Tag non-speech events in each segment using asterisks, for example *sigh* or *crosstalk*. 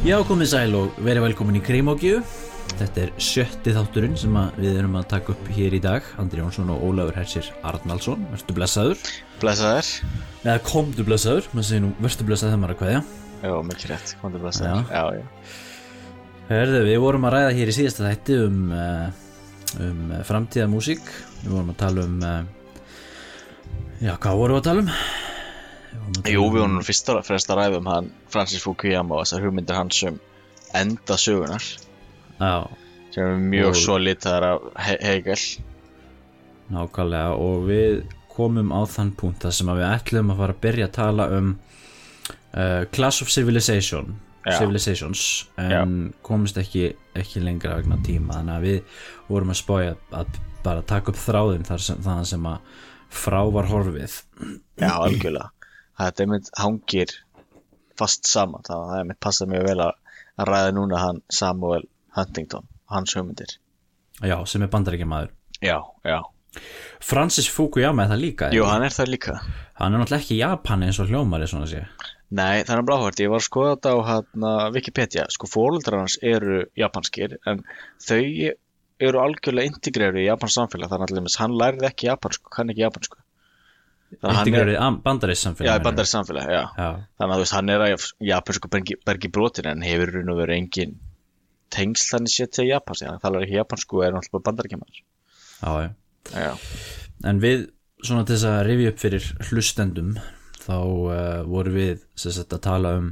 Já, komið sæl og verið velkomin í Krimókju. Þetta er sjötti þátturinn sem við erum að taka upp hér í dag. Andri Jónsson og Ólafur Hersir Arnaldsson. Vertu blessaður. Blessaður Eða komdu blessaður. Maður segir nú, vertu blessaður þegar maður er að kveðja. Já, mikið rétt, komðu blessaður Já, já, Herðu, við vorum að ræða hér í síðasta þætti um, uh, um uh, framtíða músík. Við vorum að tala um, uh, já, hvað vorum við að tala um? Við vorum að tala Jú, við vorum nú fyrst að að ræða um hann Francis Fukuyama og þessar hugmyndir hans um enda sögunar Já, sem er mjög svo litaðar af He Hegel. Nákvæmlega og við komum á þann punkt þar sem að við ætlum að fara að byrja að tala um uh, Class of Civilization Já. Civilizations en komist ekki, ekki lengra vegna tíma. Þannig að við vorum að spója að bara taka upp þráðin þar sem, þaðan sem að frá var horfið. Já, algjörlega Þetta er mynd hangir fast saman. Það það er mynd passað mjög vel að, að ræða núna hann Samuel Huntington hans hugmyndir. Já, sem er bandaríkjamaður. Já, já. Francis Fukuyama er það líka Jú, hann er það líka. Hann er náttúrulega ekki Japan eins og hljómari svona sé. Nei, það er bláhvert, ég var að skoða þetta á hana, Wikipedia, sko fóreldrar hans eru japanskir en þau eru algjörlega integrerið í japans samfélag. Þannig að hann lærið ekki japansku, kann ekki japansku Þannig að hann er, Integrerið bandarísk já, samfélag bandarist samfélag, já. já, þannig að þú veist, hann er að japansku bergi, bergi brotin en hefur raun og verið engin tengsl þannig sér til japans, hann talar ekki japansku og er náttúrulega bandaríkjamaður. Já, já. Já, En við, svona til þess að rifja upp fyrir hlustendum þá uh, voru við sérst, að tala um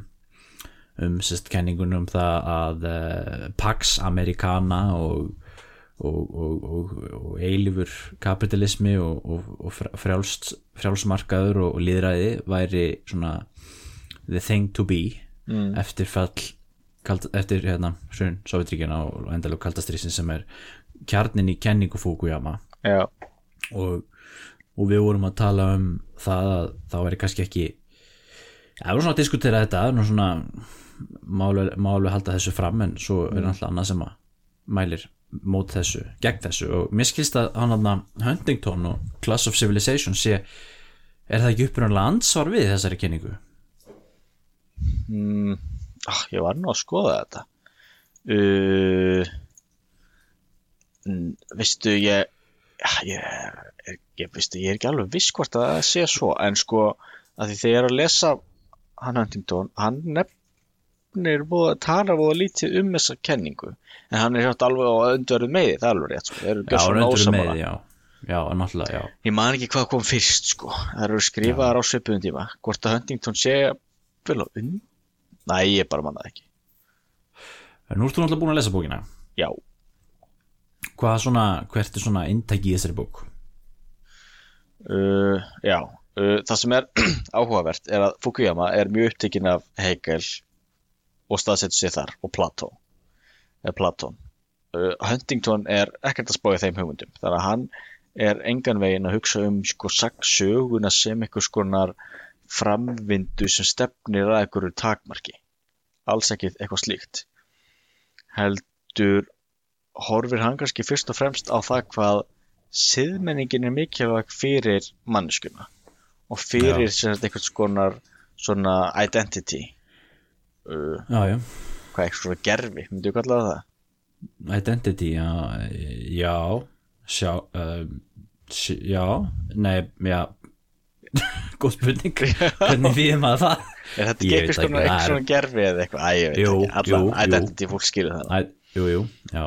um sérst, kenningunum um það að uh, Pax Americana og, og, og, og, og eilifur kapitalismi og, og, og frjálst, frjálsmarkaður og, líðræði væri svona the thing to be mm. eftir fall kald, eftir hérna hrun Sovjetríkjana og endalug kaldastrisin sem er kjarnin í kenningu Fukuyama. Já, og, og við vorum að tala um það að það væri kannski ekki ja, við vorum svona að diskutera þetta svona málu, málu halda þessu fram en svo er náttúrulega annað sem að mælir mót þessu, gegn þessu og mér skilst að hann aðna Huntington og Class of Civilization sé er það ekki upprunlega ansvar við þessari kynningu? mm, ah, ég var nú að skoða þetta uh, mm, veistu ég ég, ég, veistu ég er ekki alveg viss hvort að það sé svo en sko að því þegar ég er að lesa hann Huntington, hann nefnir búið að tala búið lítið um þessa kenningu. En hann er hjátt alveg á öndverðu meði það er alveg rétt sko, eru Já, gjörsamlega raundur ósammála. með, já. Já, náttúrulega, já. Ég man ekki hvað kom fyrst sko. Það eru skrifaðar á svipuðum tíma. Hvort að Huntington sé vel á und Næ, ég bara manna það ekki. En Nú ertu náttúrulega búin að lesa bókina. Já, Hvað svona, hvert er svona inntæki í þessari bók? uh, já. Uh, það sem er *clears throat* áhugavert er að Fukuyama er mjög upptekinn af Hegel og staðsetur sér þar og Platón eða Platón uh, Huntington er ekkert að spája þeim hugmyndum. Þannig að hann er engan veginn að hugsa um sko sagsöguna sem einhvers konar framvindu sem stefnir að einhverju takmarki. Alls ekki eitthvað slíkt. Heldur horfir hann kannski fyrst og fremst á það hvað siðmenningin er mikilvæg fyrir manneskuna og fyrir sagt einhvers konar svona identity uh, Já, já. hvað eitthvað svona gerfi, myndu þú kalla það Identity, já, já, sjá, uh, sj- já, nei, já, *laughs* góð spurning, hvernig fyrir maður það? er þetta ekki Ég einhvers það er- konar gerfi eða eitthvað, æ, ég veit Jú, ekki, allan jú, jú. identity fólk skilur það. Jú, jú, já,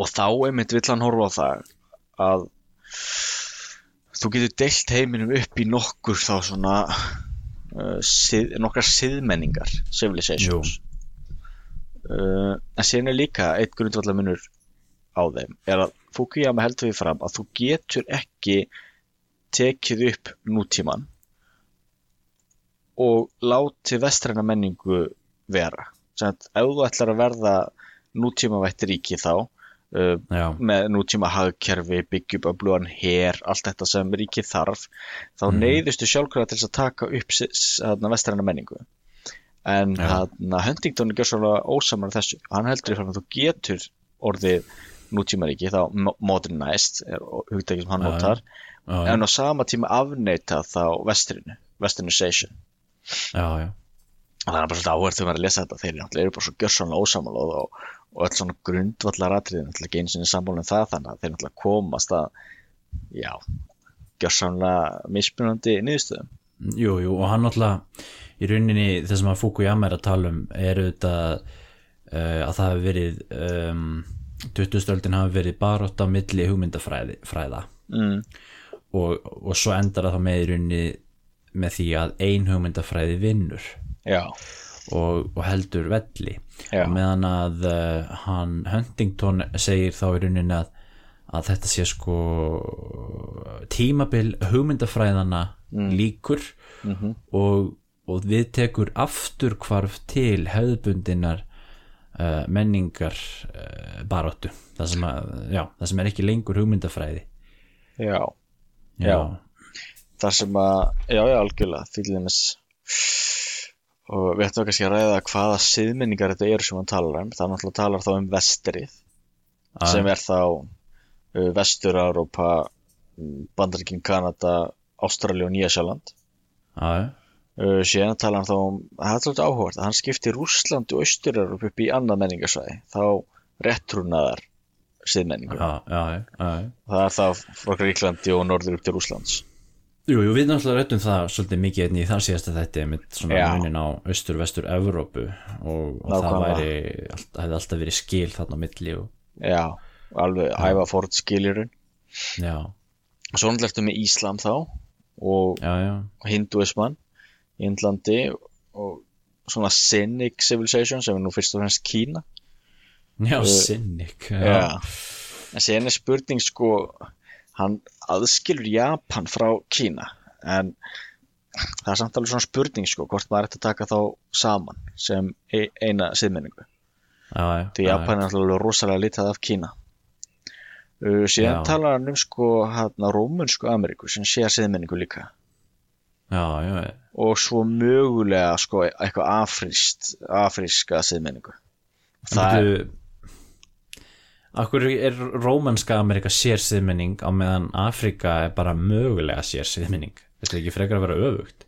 og þá einmitt vill hann horfa á það að þú getur deilt heiminum upp í nokkur þá svona uh, sið, nokkar siðmenningar civilizations. Uh, en síðan er líka eitt grundvallamunur á þeim er að Fukuyama heldur við fram að þú getur ekki tekið upp nútíman og láti vestræna menningu vera. Sem að ef þú ætlar að verða nútímavætt ríki þá uh, með nútíma hagkerfi, byggja upp öflugan her, allt þetta sem ríkið þarf þá Mhm. neyðustu sjálfkrafa til þess að taka upp vestræna menningu. En þarna Huntington er svona ósamar þessu, hann heldur í fram að þú getur orðið nútímaríki þá mo- modernized er hugtæki sem hann notar en á sama tíma afneita þá vestrinu westernization. Já, já. Það er bara svolítið þegar maður er að lesa þetta þeir náttúrulega eru bara svo gjörsanlega ósamála og, og öll svona grundvallar atriði náttúrulega ekki eins og sammála um það þannig að þeir náttúrulega komast að já, gjörsanlega mismunandi niðurstöðum Jú, jú, og hann náttúrulega í rauninni það sem að Fukuyama er að tala um er auðvitað uh, að það hafi verið um, 20. stöldin hafi verið barótt á milli hugmyndafræða mm. og, og svo endar það með í rauninni með því að ein hugmyndafræði vinnur og, og heldur velli. Já. og meðan að uh, hann Huntington segir þá í rauninni að, að þetta sé sko tímabil hugmyndafræðana líkur Mhm. og, og við tekur aftur hvarf til hefðbundinar uh, menningar uh, baróttu það sem, að, já, það sem er ekki lengur hugmyndafræði. Já. Já. þar sem að, já, já, algjörlega dæmis og við ættum kannski að ræða hvaða siðmenningar þetta eru sem hann talar um. Það náttúrulega talar þá um vestrið sem er þá uh, vestur-Európa Bandaríkin, Kanada Ástralja og Nýjasjáland já, uh, síðan talar hann þá um það er alltaf áhugavert að hann skipti Rússland og Austur-Európa upp í annað menningarsvæði. Þá réttrúnaðar siðmenningu já, já, já, já. það er það frá Gríklandi og norður upp til Rússlands Jú, jú, við náttúrulega rættum það svolítið mikið einnig í þar síðasta þetta með svona munin á austur-vestur-Evrópu og, og það væri allt, hefði alltaf verið skil þarna á milli og já, alveg æfa fórt skiljurinn já, Svo náttúrulega ertu með Íslam þá og já, já, hinduisman í Indlandi og svona Cynic Civilization sem er nú fyrst og fremst Kína. Já, Uh, sinnik Já. en síðan er spurning sko hann aðskilur Japan frá Kína en það er samt alveg svona spurning sko hvort maður ætti að taka þá saman sem e- eina siðmenningu. Því Japan er náttúrulega rosalega litað af Kína. Uh, síðan Já. talar hann um sko hérna Rómunsku Ameríku sem sé að siðmenningu líka. Já, já, og svo mögulega sko eitthvað afríst, afríska siðmenningu. Það er, Akkur er rómanska Amerika sérsiðmenning á meðan Afrika er bara mögulega sérsiðmenning? Þetta er ekki frekar að vera öfugt?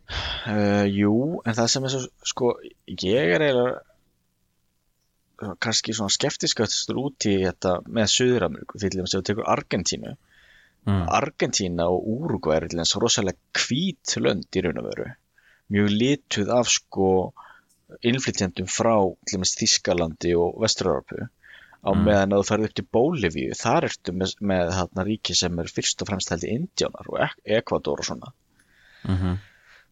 Uh, jú, en það sem er svo sko, ég er eiginlega kannski svona skeptiskastur út í þetta með Suður-Ameríku, því ef þú tekur Argentínu. Mm. Argentína og Úrugvæ er til dæmis rosalega hvít lönd í raun og veru. Mjög lituð af sko innflytjandum frá Þískalandi og Vestur-Európu á Mm. meðan að þú ferð upp til Bólivíu þar ertu með, með þarna ríki sem er fyrst og fremst held í Indjánar og Ek Ekvador og svona. Mm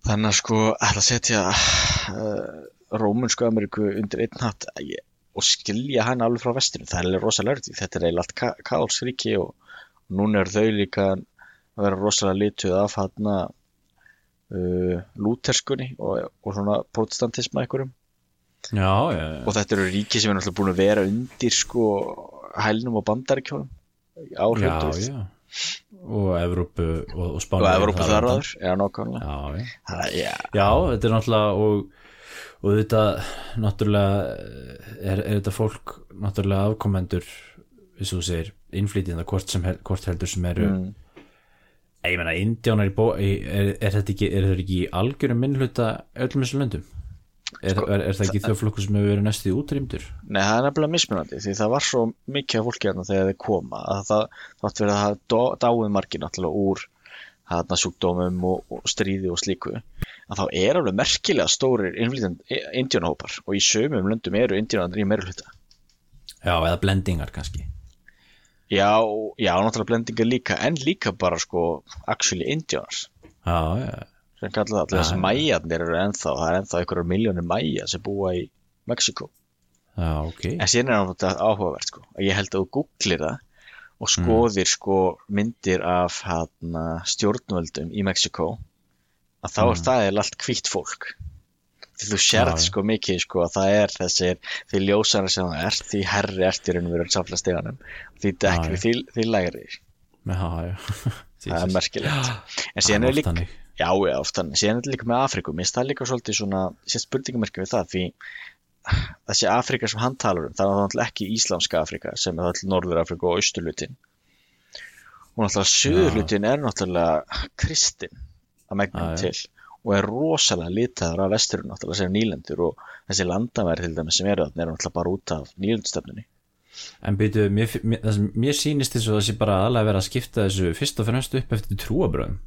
þannig að sko ætla að setja uh, Rómunsku Ameríku undir einn hatt og skilja hann alveg frá vestinu það er alveg rosalega ördi, þetta er eiginlega allt ka kaolsríki og, og núna er þau líka að vera rosalega lituð af hann uh, lúterskunni og, og svona protestantisma einhverjum Já, já, og þetta eru ríki sem er náttúrulega búin að vera undir sko hælnum og bandaríkjónum já, áhrifdur já. Og Evrópu og, og og Spáni Evrópu þar áður, já Það þetta er náttúrulega og, og þetta náttúrulega er, er þetta fólk náttúrulega afkomendur eins og þú segir, innflytjanda hvort, sem hel- hvort heldur sem eru mm, ég meina, indjánar í bó er, er þetta ekki, er þetta ekki algjörum minnhluta öllum þessum löndum er, Sko, er, er það ekki þau flokkur sem hefur verið næstu í útrýmdur? Nei, það er nefnilega mismunandi því það var svo mikið af fólki hérna þegar þeir koma að það þátt verið að það dáið margir náttúrulega úr hérna sjúkdómum og, og stríði og slíku að þá er alveg merkilega stórir innflytjandi indjónahópar og í sömum löndum eru indjónandir í meira hluta. Já, eða blendingar kannski. Já, já, náttúrulega blendingar líka en líka bara sko actually indjónars Já, já, sem kallar það allir þessi já. mæjarnir eru ennþá það er ennþá einhverjar miljónir mæja sem búa í Mexiko já, ok En síðan er það áhugavert sko. ég held að þú googlir það og skoðir sko myndir af hana, stjórnvöldum í Mexiko að þá er það eða allt hvítt fólk því þú sérð já. sko mikið sko að það er þessir því ljósara sem það ert því herri ert í raun og veru samfélagssteganum því dekkri, já. því, því Já, já *laughs* það er merkilegt *gasps* en síðan er líka. Já, já, oft þannig. Síðan er þetta líka með Afriku. Mér finnst það líka svolítið svona, sér spurningamerki við það, því þessi Afrika sem hann talar um, það er náttúrulega ekki Íslamska Afrika, sem er alltaf Norður Afrika og Austurlutin. Og náttúrulega Suðurlutin er náttúrulega kristin að megnum til. og er rosalega litaður af vesturinn náttúrulega sem nýlendur og þessi landamæri til dæmis sem eru þarna eru náttúrulega bara út af nýlendstefnunni En byrju, mér, mér, mér sýnist eins og það sé bara aðlega verið að skipta þessu fyrst og fremst upp eftir trúabröðum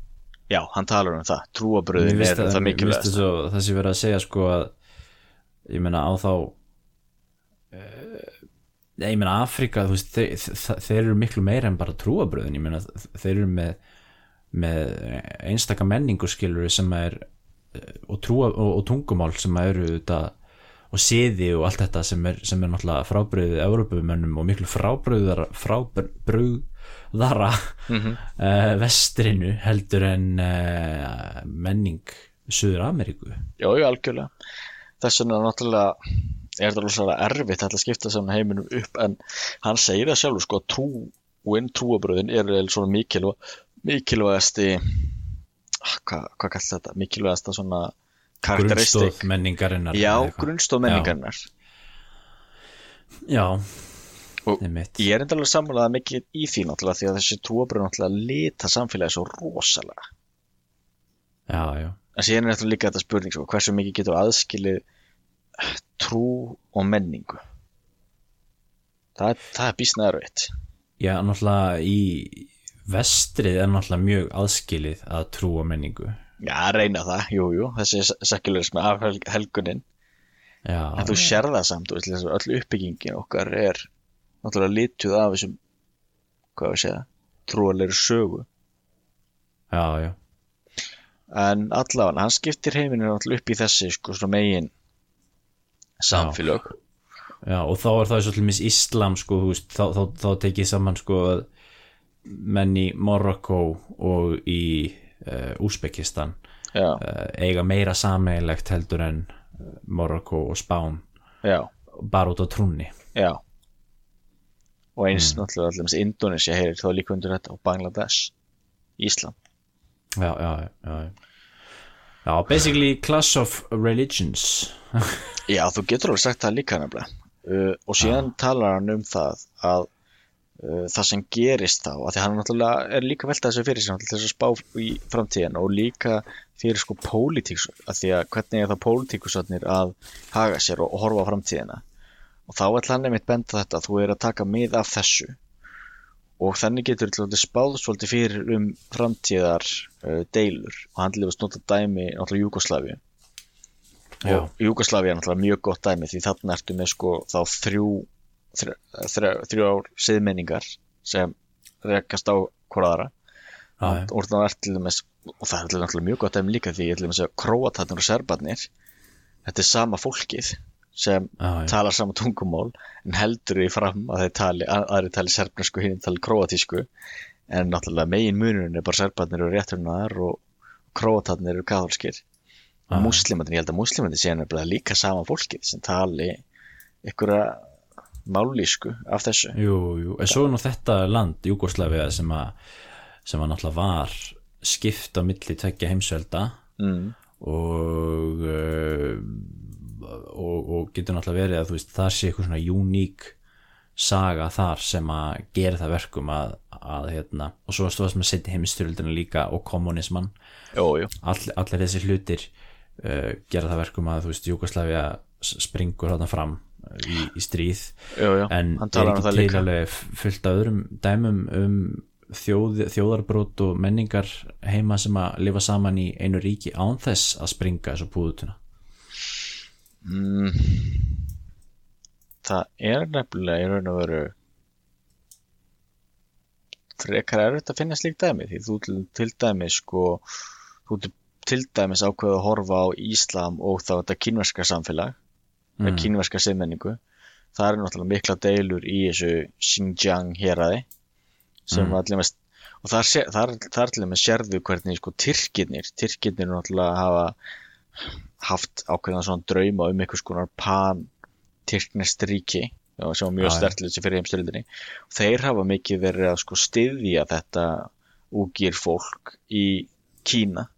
Já, hann talar um það, trúabröðin er það, að það sé verið að segja sko að ég meina á þá uh, ég meina Afrika veist, þeir, þeir, eru miklu meira en bara trúabröðin, ég meina þeir eru með, með einstaka menningu skilur sem er eh, og, trúa, og, og tungumál sem eru þetta og siði og allt þetta sem er, sem er náttúrulega frábröðið Európumönnum og miklu frábröðara frábröðara mm Mhm. vestrinu heldur en uh, menning Suður Ameríku Já, já, algjörlega. Þess vegna náttúrulega er þetta rosalega erfitt að skipta saman heiminum upp en hann segir það sjálfur sko að trúin, trúabröðin eiginlega svona mikilvæg, mikilvægasti ah, hvað hva kallar þetta? Mikilvægasta svona karakteristik grunnstóð menningarinnar Já, eitthvað. grunnstóð menningarnar Já, Og einmitt. Ég er enda alveg sammálaða mikið í því náttúrulega því að þessi trúabröð náttúrulega lita samfélagi svo rosalega. Já, já, en síðan er náttúrulega líka þetta spurning sko, hversu mikið getur aðskilið eh, trú og menningu? Það, það er býsna erfitt. Já, náttúrulega í vestrið er náttúrulega mjög aðskilið að trú og menningu. Já, reyna það, jú, jú, þessi sekularismi af hel- helgunin. Já, en þú sér það samt, þessi öll uppbyggingin okkar er náttúrulega lituð af þessum hvað við segja, trúalegri sögu. Já, já. En allavega, hann skiptir heiminu náttúrulega upp í þessi sko, svona megin samfélög. Já, og þá er það svo til mis Íslam sko, þú veist, þá, þá, þá tekið saman sko að menn í Morocco og í uh, Úsbekistan já, uh, eiga meira sameigilegt heldur en uh, Morocco og Spán já, bara út á trúnni. Já og eins Mm. náttúrulega allir með Indonesia heyrir þá líka undir þetta og Bangladesh Ísland. Já, já, já, já. Já, basically class of religions. *laughs* Já, þú getur alveg sagt það líka nefnilega. Uh, og síðan talar hann um það að uh, það sem gerist þá að því hann náttúrulega er líka veltað þessu fyrir sig til þess að spá í framtíðin og líka fyrir sko pólitíks að því að hvernig er það pólitíkusarnir að haga sér og, og horfa á framtíðina og þá ætla hann einmitt benda þetta að þú er að taka mið af þessu. Og þannig getur þetta spáð svolítið fyrir um framtíðar uh, deilur. Og hann lifast nota dæmi náttúrulega Júgoslavíu Já, og Júgoslavi er náttúrulega mjög gott dæmi því þarna ertu með sko þá þrjú þrjú, þrjú, þrjú ár siðmenningar sem rekast á hvora aðra. Já, já, og það er er náttúrulega mjög gott dæmi líka því ég til dæmis að króatarnir og serbarnir þetta er sama fólkið sem já. talar sama tungumál en heldur því fram að þeir tali að- aðrir tali serbnesku, hinn tali króatísku en náttúrulega megin munurinn er bara serbarnir eru rétturnaðar og króatarnir eru katholskir já. múslimandir, ég held að múslimandir sé nefnilega líka sama fólkið sem tali einhverja mállísku af þessu Jú, jú, en svo er nú þetta land Júgoslavia sem að sem að náttúrulega var skipt á milli tvekja heimsvelda mm. og, uh, og og getur náttúrulega verið að þú veist þar sé eitthvað svona uník saga þar sem að gera það verkum að, að hérna, og svo stóðast með setja heimstyrjöldina líka og kommunisman Jú, jú, all, allir þessi hlutir uh, gera það verkum að þú veist Júgoslavia springur þarna fram uh, í, í stríð. Jú, jú. en er um ekki það til líka alveg fullt af öðrum dæmum um þjóð, þjóðarbrót og menningar heima sem að lifa saman í einu ríki án þess að springa þessu púðutuna mm. Það er nefnilega í raun og veru frekar erfitt að finna slíkt dæmi því þú til, dæmis sko þú til, dæmis ákveðu að horfa á Íslam og þá þetta kínverska samfélag mm. Mm. kínverska siðmenningu það eru náttúrulega mikla deilur í þessu Xinjiang héraði sem Mm. allir mest og þar, þar allir með sérðu hvernig sko tyrkirnir, tyrkirnir náttúrulega hafa haft ákveðna svona drauma um einhvers konar pan tyrknest ríki. Sem var mjög stertlið sem fyrir heimstyrildinni og þeir hafa mikið verið að sko styðja þetta úgýr fólk í Kína.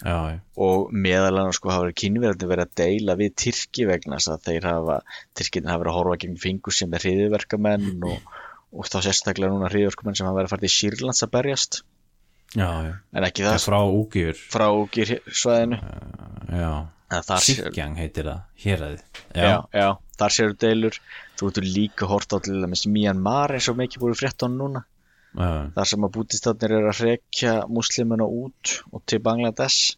Já, og meðal annars sko hafa verið kínverðandi verið að deila við Tyrki vegna þess að þeir hafa Tyrkirnir hafa verið að horfa gegn fingur sem er hriðverkamenn og, og þá sérstaklega núna hriðverkamenn sem hafa verið að fara til Sýrlands að berjast. Já, já, en ekki það það frá úgjur svæðinu. Já, Sýkjang heitir það, hér að já, já, þar séu deilur. Þú getur líka hort á til Myanmar eins og mikið búið frétt á hann núna. Já, þar sem að bútistatnir eru að hrekja muslimina út og til Bangladesh.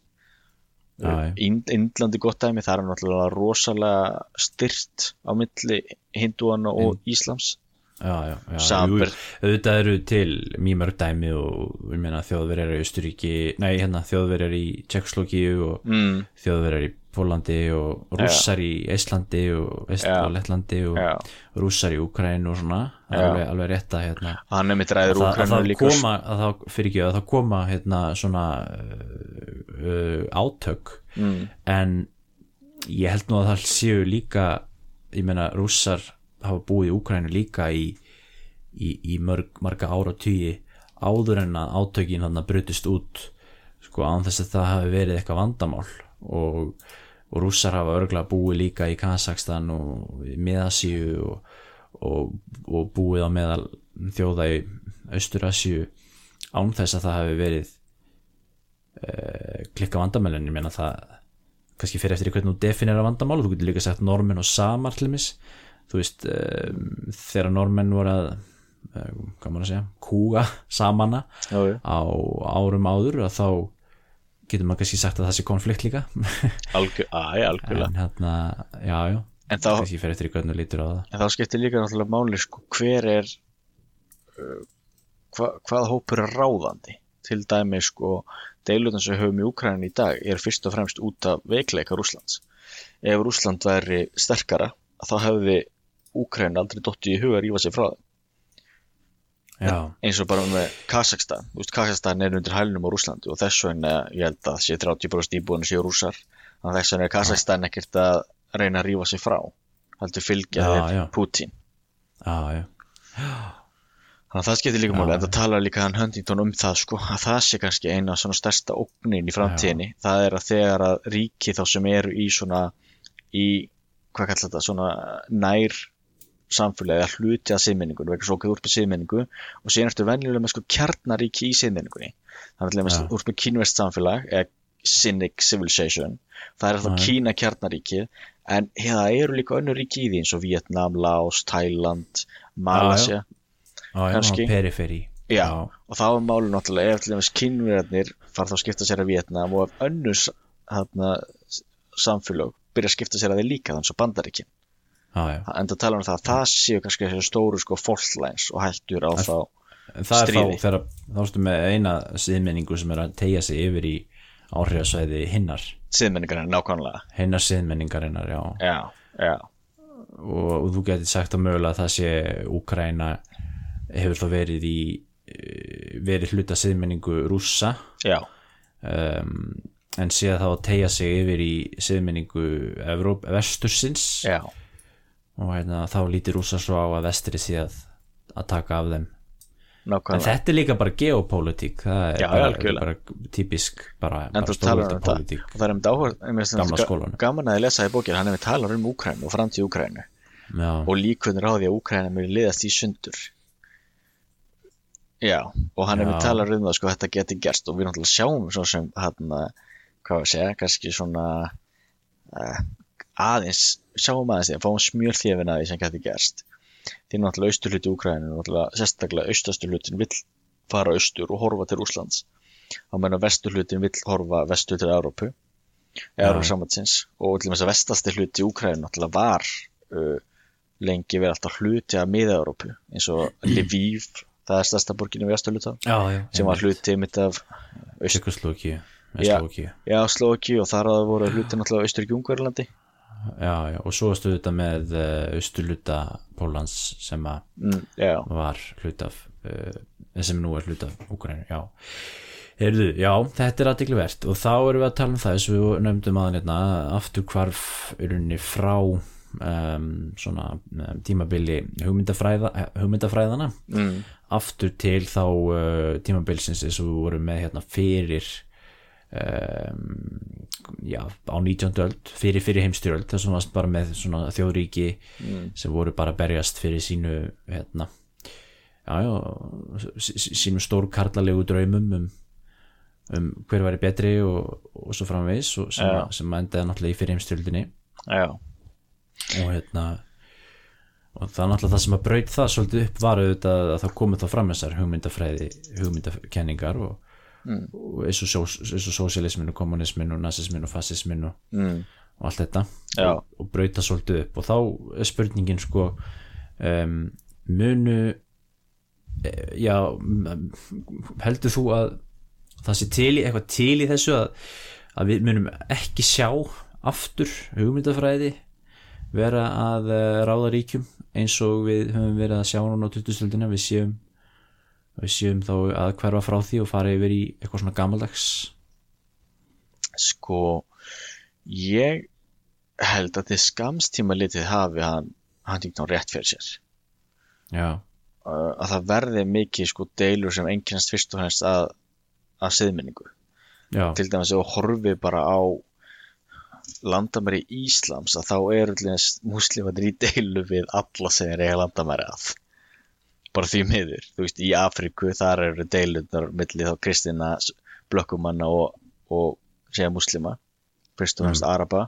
Índ, Indlandi gott dæmi, það er náttúrulega rosalega styrt á milli hindúana og Íslams Já, já, já, Samanber- jú, auðvitað eru til mjög mörg dæmi og þjóðverjar í Austuríki, nei hérna þjóðverjar í Tjekkslókíu og mm, þjóðverjar í Pólandi og rússar í Íslandi og Vest Já. og og Já. rússar í Úkræn og svona. Það er alveg, alveg rétt að hérna hann er mitt ræður Úkrænu það líka koma að það, fyrir ekki að það koma hérna svona uh, uh, átök. Mm, en ég held nú að það séu líka ég meina rússar hafa búið í Úkrænu líka í, í, í mörg, marga áratíi áður en að átökin hann brutist út sko án þess að það hafi verið eitthvað vandamál. Og, og rússar hafa örgulega búið líka í Kazakstan og Miðasíu og, og, og búið á meðal þjóða í Austurasíu án þess að það hafi verið klikka vandamælinn ég meina það kannski fyrir eftir hvernig þú definera vandamál. Þú getur líka sagt normenn og samar til mis þú veist þegar normenn voru að um, hvað maður að segja, kúga samana já, á árum áður að þá getur maður kannski sagt að það sé konflikt líka. *laughs* Algjör, að, algjörlega. En hérna, já, já. Kannski fyrir eftir í þú lítur á það. En þá skiptir líka náttúrulega máli sko, hver er uh, hva, hvað hópur er ráðandi? Til dæmi sko deilutna sem höfum í Úkrænin í dag er fyrst og fremst út af veikleika Rússlands. Ef Rússland væri sterkara þá hefði Úkrænin aldrei dottið í huga að rífa sig frá já, eins og bara með Kazakstan Kazakstan er undir hælunum á Rúslandi og þess vegna ég held að sé 30% íbúinu séu rússar. Þannig að þess vegna er Kazakstan ekkert að reyna að rífa sig frá heldur fylgja Já, já. Putin. Já, já, þannig að það skiptir líka Já, máli. En já. það talar líka hann Huntington um það sko, að það sé kannski eina svona stærsta ógnin í framtíðinni. Það er að þegar að ríki þá sem eru í svona í, hvað kallar þetta, svona nær samfélagi að hluti að siðmenningunni vegna svo okkur úr með siðmenningu og síðan ertu venjulega með sko kjarnaríki í siðmenningunni. Þannig að Já. með úr með kínverst samfélag eða Cynic Civilization. Það er alltaf Já. Kína kjarnaríki en það eru líka önnur ríki í því eins og Vietnam, Laos, Thailand Malaysia periferi. Og þá er málið náttúrulega ef til dæmis kynverðarnir fara þá að skipta sér að Vietnam og ef önnur þarna, samfélög byrja að skipta sér að þeir líka þannig svo bandaríkin já. en það tala um það að það séu kannski þessi stóru sko faultlines og hættur á þá það Stríði. er þá þegar þá ertu með eina siðmenningu sem er að tegja sig yfir í áhrifasvæði hinnar. Siðmenningar nákvæmlega. Hinnar siðmenningarinnar, já. Já, já, og, og þú getur sagt að mögulega að það sé Úkraina hefur þá verið í eh, verið hluta siðmenningu rússa. Já, um, en sé að þá að tegja sig yfir í siðmenningu Evróp, vestursins. Já, og hérna, þá lítir rússa svo á að vestri sé að, taka af þeim. En nákvæmlega. þetta er líka bara geopólitík það er Já, bara, bara típisk bara, en bara talar um það pólitík og það er um dáhör gaman að ég lesa í bókir hann hefur talað um Úkrænu og framtíð Úkrænu já, og líkunir á því að Úkræna muni liðast í sundur. Já, og hann Já. talað um það sko þetta geti gerst. Og við náttúrulega sjáum svo sem hann, hvað var að segja, kannski svona uh, aðeins sjáum aðeins því að fáum smjörþjöfin að því sem geti gerst. Því náttúrulega austurhluti Úkrænu náttúrulega sérstaklega austasturhlutin vill fara austur og horfa til Úslands á meðan vesturhlutin vill horfa vestur til Evrópu eða Já. samvætsins og til þess að vestasti hluti Úkrænu náttúrulega var uh, lengi verið alltaf hluti af miða-Európu eins og *clears throat* Lviv, það er stærsta borgin í vesturluta já, já, sem var hluti mitt af já, Slovaki og þar að voru hluti náttúrulega Austuríki Ungverlandi já, já, og svo varstu þetta með uh, austurluta Pólans sem að mm, var hlut af uh, sem nú er hlut af Úkraínu já. Heyrðu, já, þetta er aðeinslega og þá erum við að tala um það eins og við nefndum aðeins hérna, aftur hvarf urunni frá um, svona um, tímabili hugmyndafræða, hugmyndafræðana mm, aftur til þá uh, tímabilsins eins og við vorum með hérna fyrir um, já, á 19. öld fyrir fyrir heimstyröld þess að varst bara með svona þjóðríki sem voru bara berjast fyrir sínu hérna já, já, sí- sí- sínum stór karlalegu draumum um, um hver væri betri og, og svo framvegis og sem, Já. að, sem að endaði náttúrulega í fyrir heimstyrldinni já, og hérna og það er náttúrulega það sem að braut það svolítið upp var auðvitað að það komið þá fram þessar hugmyndafræði, hugmyndakenningar og, Mm. eins og, og sósialismin og kommunismin og nazismin og fasismin og, mm, og allt þetta Já. og, og braut það svolítið upp og þá er spurningin sko um, munu e, já heldur þú að það sé til í, eitthvað til í þessu að, að við munum ekki sjá aftur hugmyndafræði vera að uh, ráða ríkjum eins og við höfum verið að sjá núna á 20. við séum við séum þá að hverfa frá því og fara yfir í eitthvað svona gamaldags. Sko ég held að til skamstíma litið hafi hann Huntington rétt fyrir sér. Já, að það verði mikið sko deilur sem einkennast fyrst og fremst að, að siðmenningu. Já, til dæmis ef þú horfið bara á landamæri Íslams að þá er allir muslimatir í deilu við alla sem er eiga landamæri að bara því miður, þú veist, í Afríku þar eru deilunar milli þá kristina blökkumanna og, og segja muslima, fyrst og fremst araba.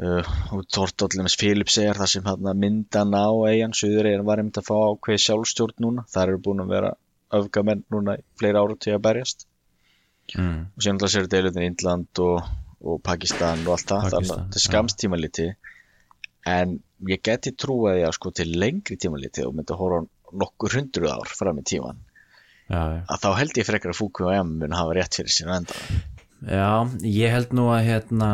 Uh, og með Filip segjar það sem hann myndan á eigin, Suður eigin var einmitt að fá ákveði sjálfstjórn núna, þar eru búin að vera öfgamenn núna í fleiri ára til að berjast. Mm, og síðan alltaf sér deilutinn Índland og, og Pakistan og allt það. Þannig að til já. skamstíma liti en ég geti trúið að sko til lengri tíma liti og myndi að horfa á nokkur hundruð ár fram í tíman já, já. að þá held ég frekar að Fúku og M mun hafa rétt fyrir sín enda. Já, ég held nú að hérna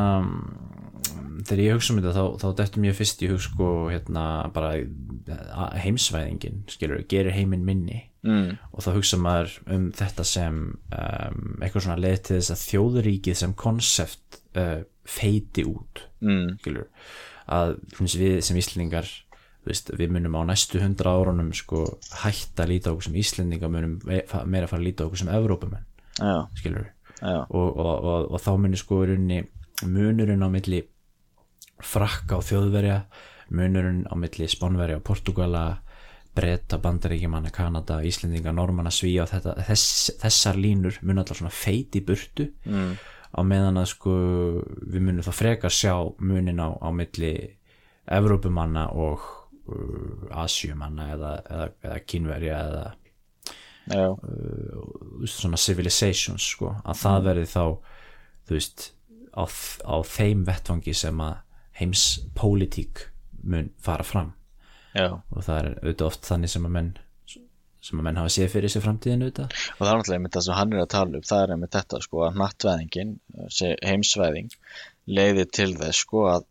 þegar ég hugsa um þetta þá, þá dettum ég fyrst í hug sko hérna bara heimsvæðingin skilur, gerir heiminn minni. Mm, og þá hugsa maður um þetta sem um, eitthvað svona leið til þess að þjóðuríkið sem konsept uh, feiti út mm, skilur, að við sem Íslendingar veist, við munum á næstu hundra árunum sko hætta að líta á okkur sem Íslendingar munum meira að fara að líta á okkur sem Evrópumenn skilur og, og, og, og þá munir sko munurinn á milli frakka og þjóðverja munurinn á milli spánverja og portugala breyta, bandaríkjumanna, Kanada Íslendinga, Normanna, Svíja og þetta, þess, þessar línur mun allar svona feiti burtu. Mm, á meðan að sko við munum þá frekar sjá munin á, á milli Evrópumanna og uh, Asjumanna eða, eða, eða Kínverja eða veist, svona civilizations sko, að það verði þá þú veist á, á þeim vettvangi sem að heims pólitík mun fara fram. Já. Og það er auðvitað oft þannig sem að menn sem að menn hafa séð fyrir sér framtíðinu og það er náttúrulega einmitt það sem hann er að tala um. Það er einmitt þetta sko að nattvæðingin heimsvæðing leiði til þess sko að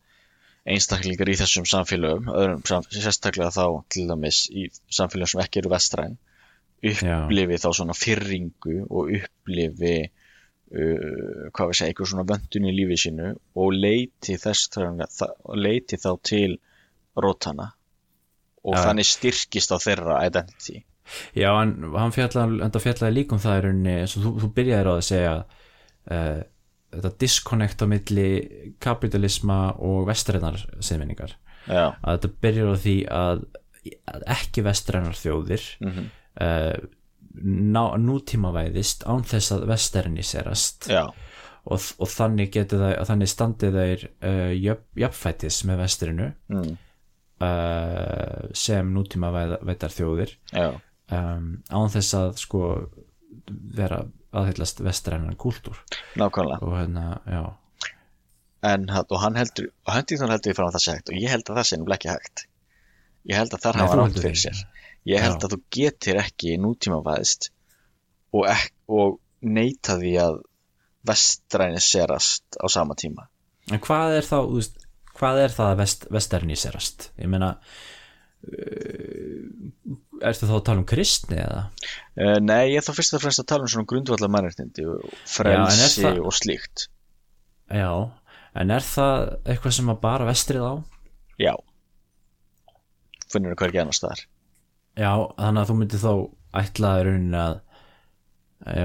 einstaklingar í þessum samfélögum öðrum, sérstaklega þá til dæmis í samfélögum sem ekki eru vestræn upplifi þá svona fyrringu og upplifi uh, hvað við segja, eitthvað svona vöndun í lífi sínu og leiti þess það, leiti þá til rótana og Já. þannig styrkist á þeirra identity Já, en hann fjallaði, enda fjallaði líka um það í rauninni, eins og þú, þú byrjaðir á að segja uh, þetta disconnect á milli kapitalisma og vestrænar siðmenningar. Já, að þetta byrjar á því að, að ekki vestrænar þjóðir mm uh, ná, nútímavæðist án þess að vesterniserast já, og, og þannig getur það þannig standið þeir uh, jöfn, jafnfætis með vestrinu mm, uh, sem nútímavæðar þjóðir. Já um, án þess að sko vera aðhyllast vestrænan kúltúr. Nákvæmlega. Og hérna, já. En hann- og hann heldur og Huntington heldur að það sé hægt og ég held að það sé nefnilega ekki hægt. Ég held að Nei, hafa rátt fyrir sér. Ég held Já. að þú getur ekki nútímavæðist og, ek, og neita því að vestræniserast á sama tíma. En hvað er þá, þú veist hvað er það að vest, vesterniserast ég meina uh, ertu þá að tala um kristni eða? uh, nei, ég er þá fyrst og fremst að tala um svona grundvallar mannréttindi og frelsi það- og slíkt. Já, en er það eitthvað sem að bara vestrið á? já. Finnur þú hvergi annars staðar? Já, þannig að þú myndir þá ætlaði rauninni að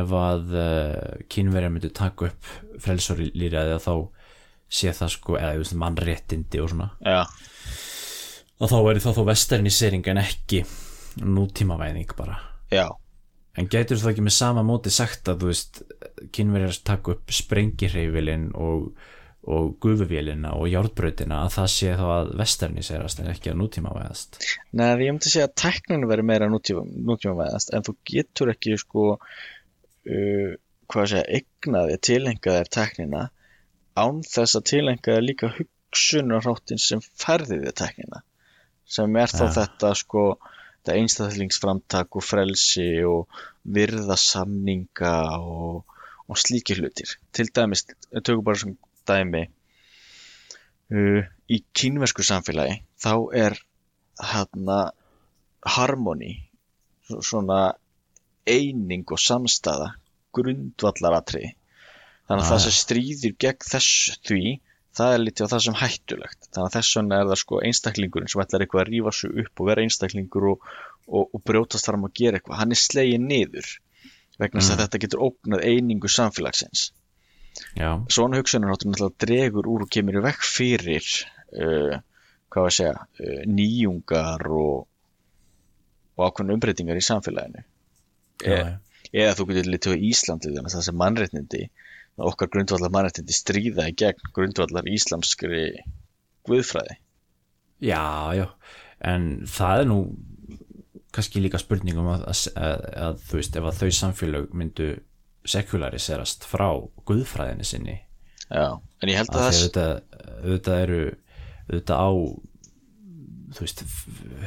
ef að uh, kínverja myndi taka upp frelsorlýraði þá sé það sko, eða mannréttindi og svona, já, og þá væri þá þó vesternisering en ekki nútímavæðing bara. Já, En getur þú ekki með sama móti sagt að þú veist kynverjar taka upp sprengirheifilinn og, og gufuvélina og járbrautina að það sé þá að vesterni sérast en ekki að nútíma væðast Nei, ég myndi segja að tækninu verður meira nútíma, nútímavæðast en þú getur ekki sko uh, hvað að segja, eignaði tilengaðir tæknina án þess að tilengaði líka hugsunarháttin sem færði þið tæknina sem er þá Ja. þetta sko þetta einstaklingsframtak og frelsi og virða samninga og, og slíki hlutir til dæmis, við tökum bara sem dæmi uh, í kínversku samfélagi þá er hérna harmoni svo- svona eining og samstaða grundvallaratriði þannig að Ah, það ja. sem stríðir gegn þess því það er lítið á það sem hættulegt. Þannig að þess vegna er það sko einstaklingurinn sem ætlar eitthvað að rífa sig upp og vera einstaklingur og, og, og brjótast fram að gera eitthvað. Hann er slegin niður vegna þess Mm. að þetta getur ógnað einingu samfélagsins. Já, svona hugsunarháttur náttúrulega dregur úr og kemur í vekk fyrir uh, hvað var að segja uh, nýjungar og, og ákveðna umbreytingar í samfélaginu. Já, e, eða þú getur litið á Íslandi þannig að það sem mannréttindi okkar grundvallar mannréttindi stríða í gegn grundvallar íslamskri guðfræði. Já, já en það er nú kannski líka spurningum að, að, að, að þú veist, ef að þau samfélög myndu sekulariserast frá guðfræðinni sinni. Já, en ég held að, það auðvitað, auðvitað eru auðvitað á þú veist,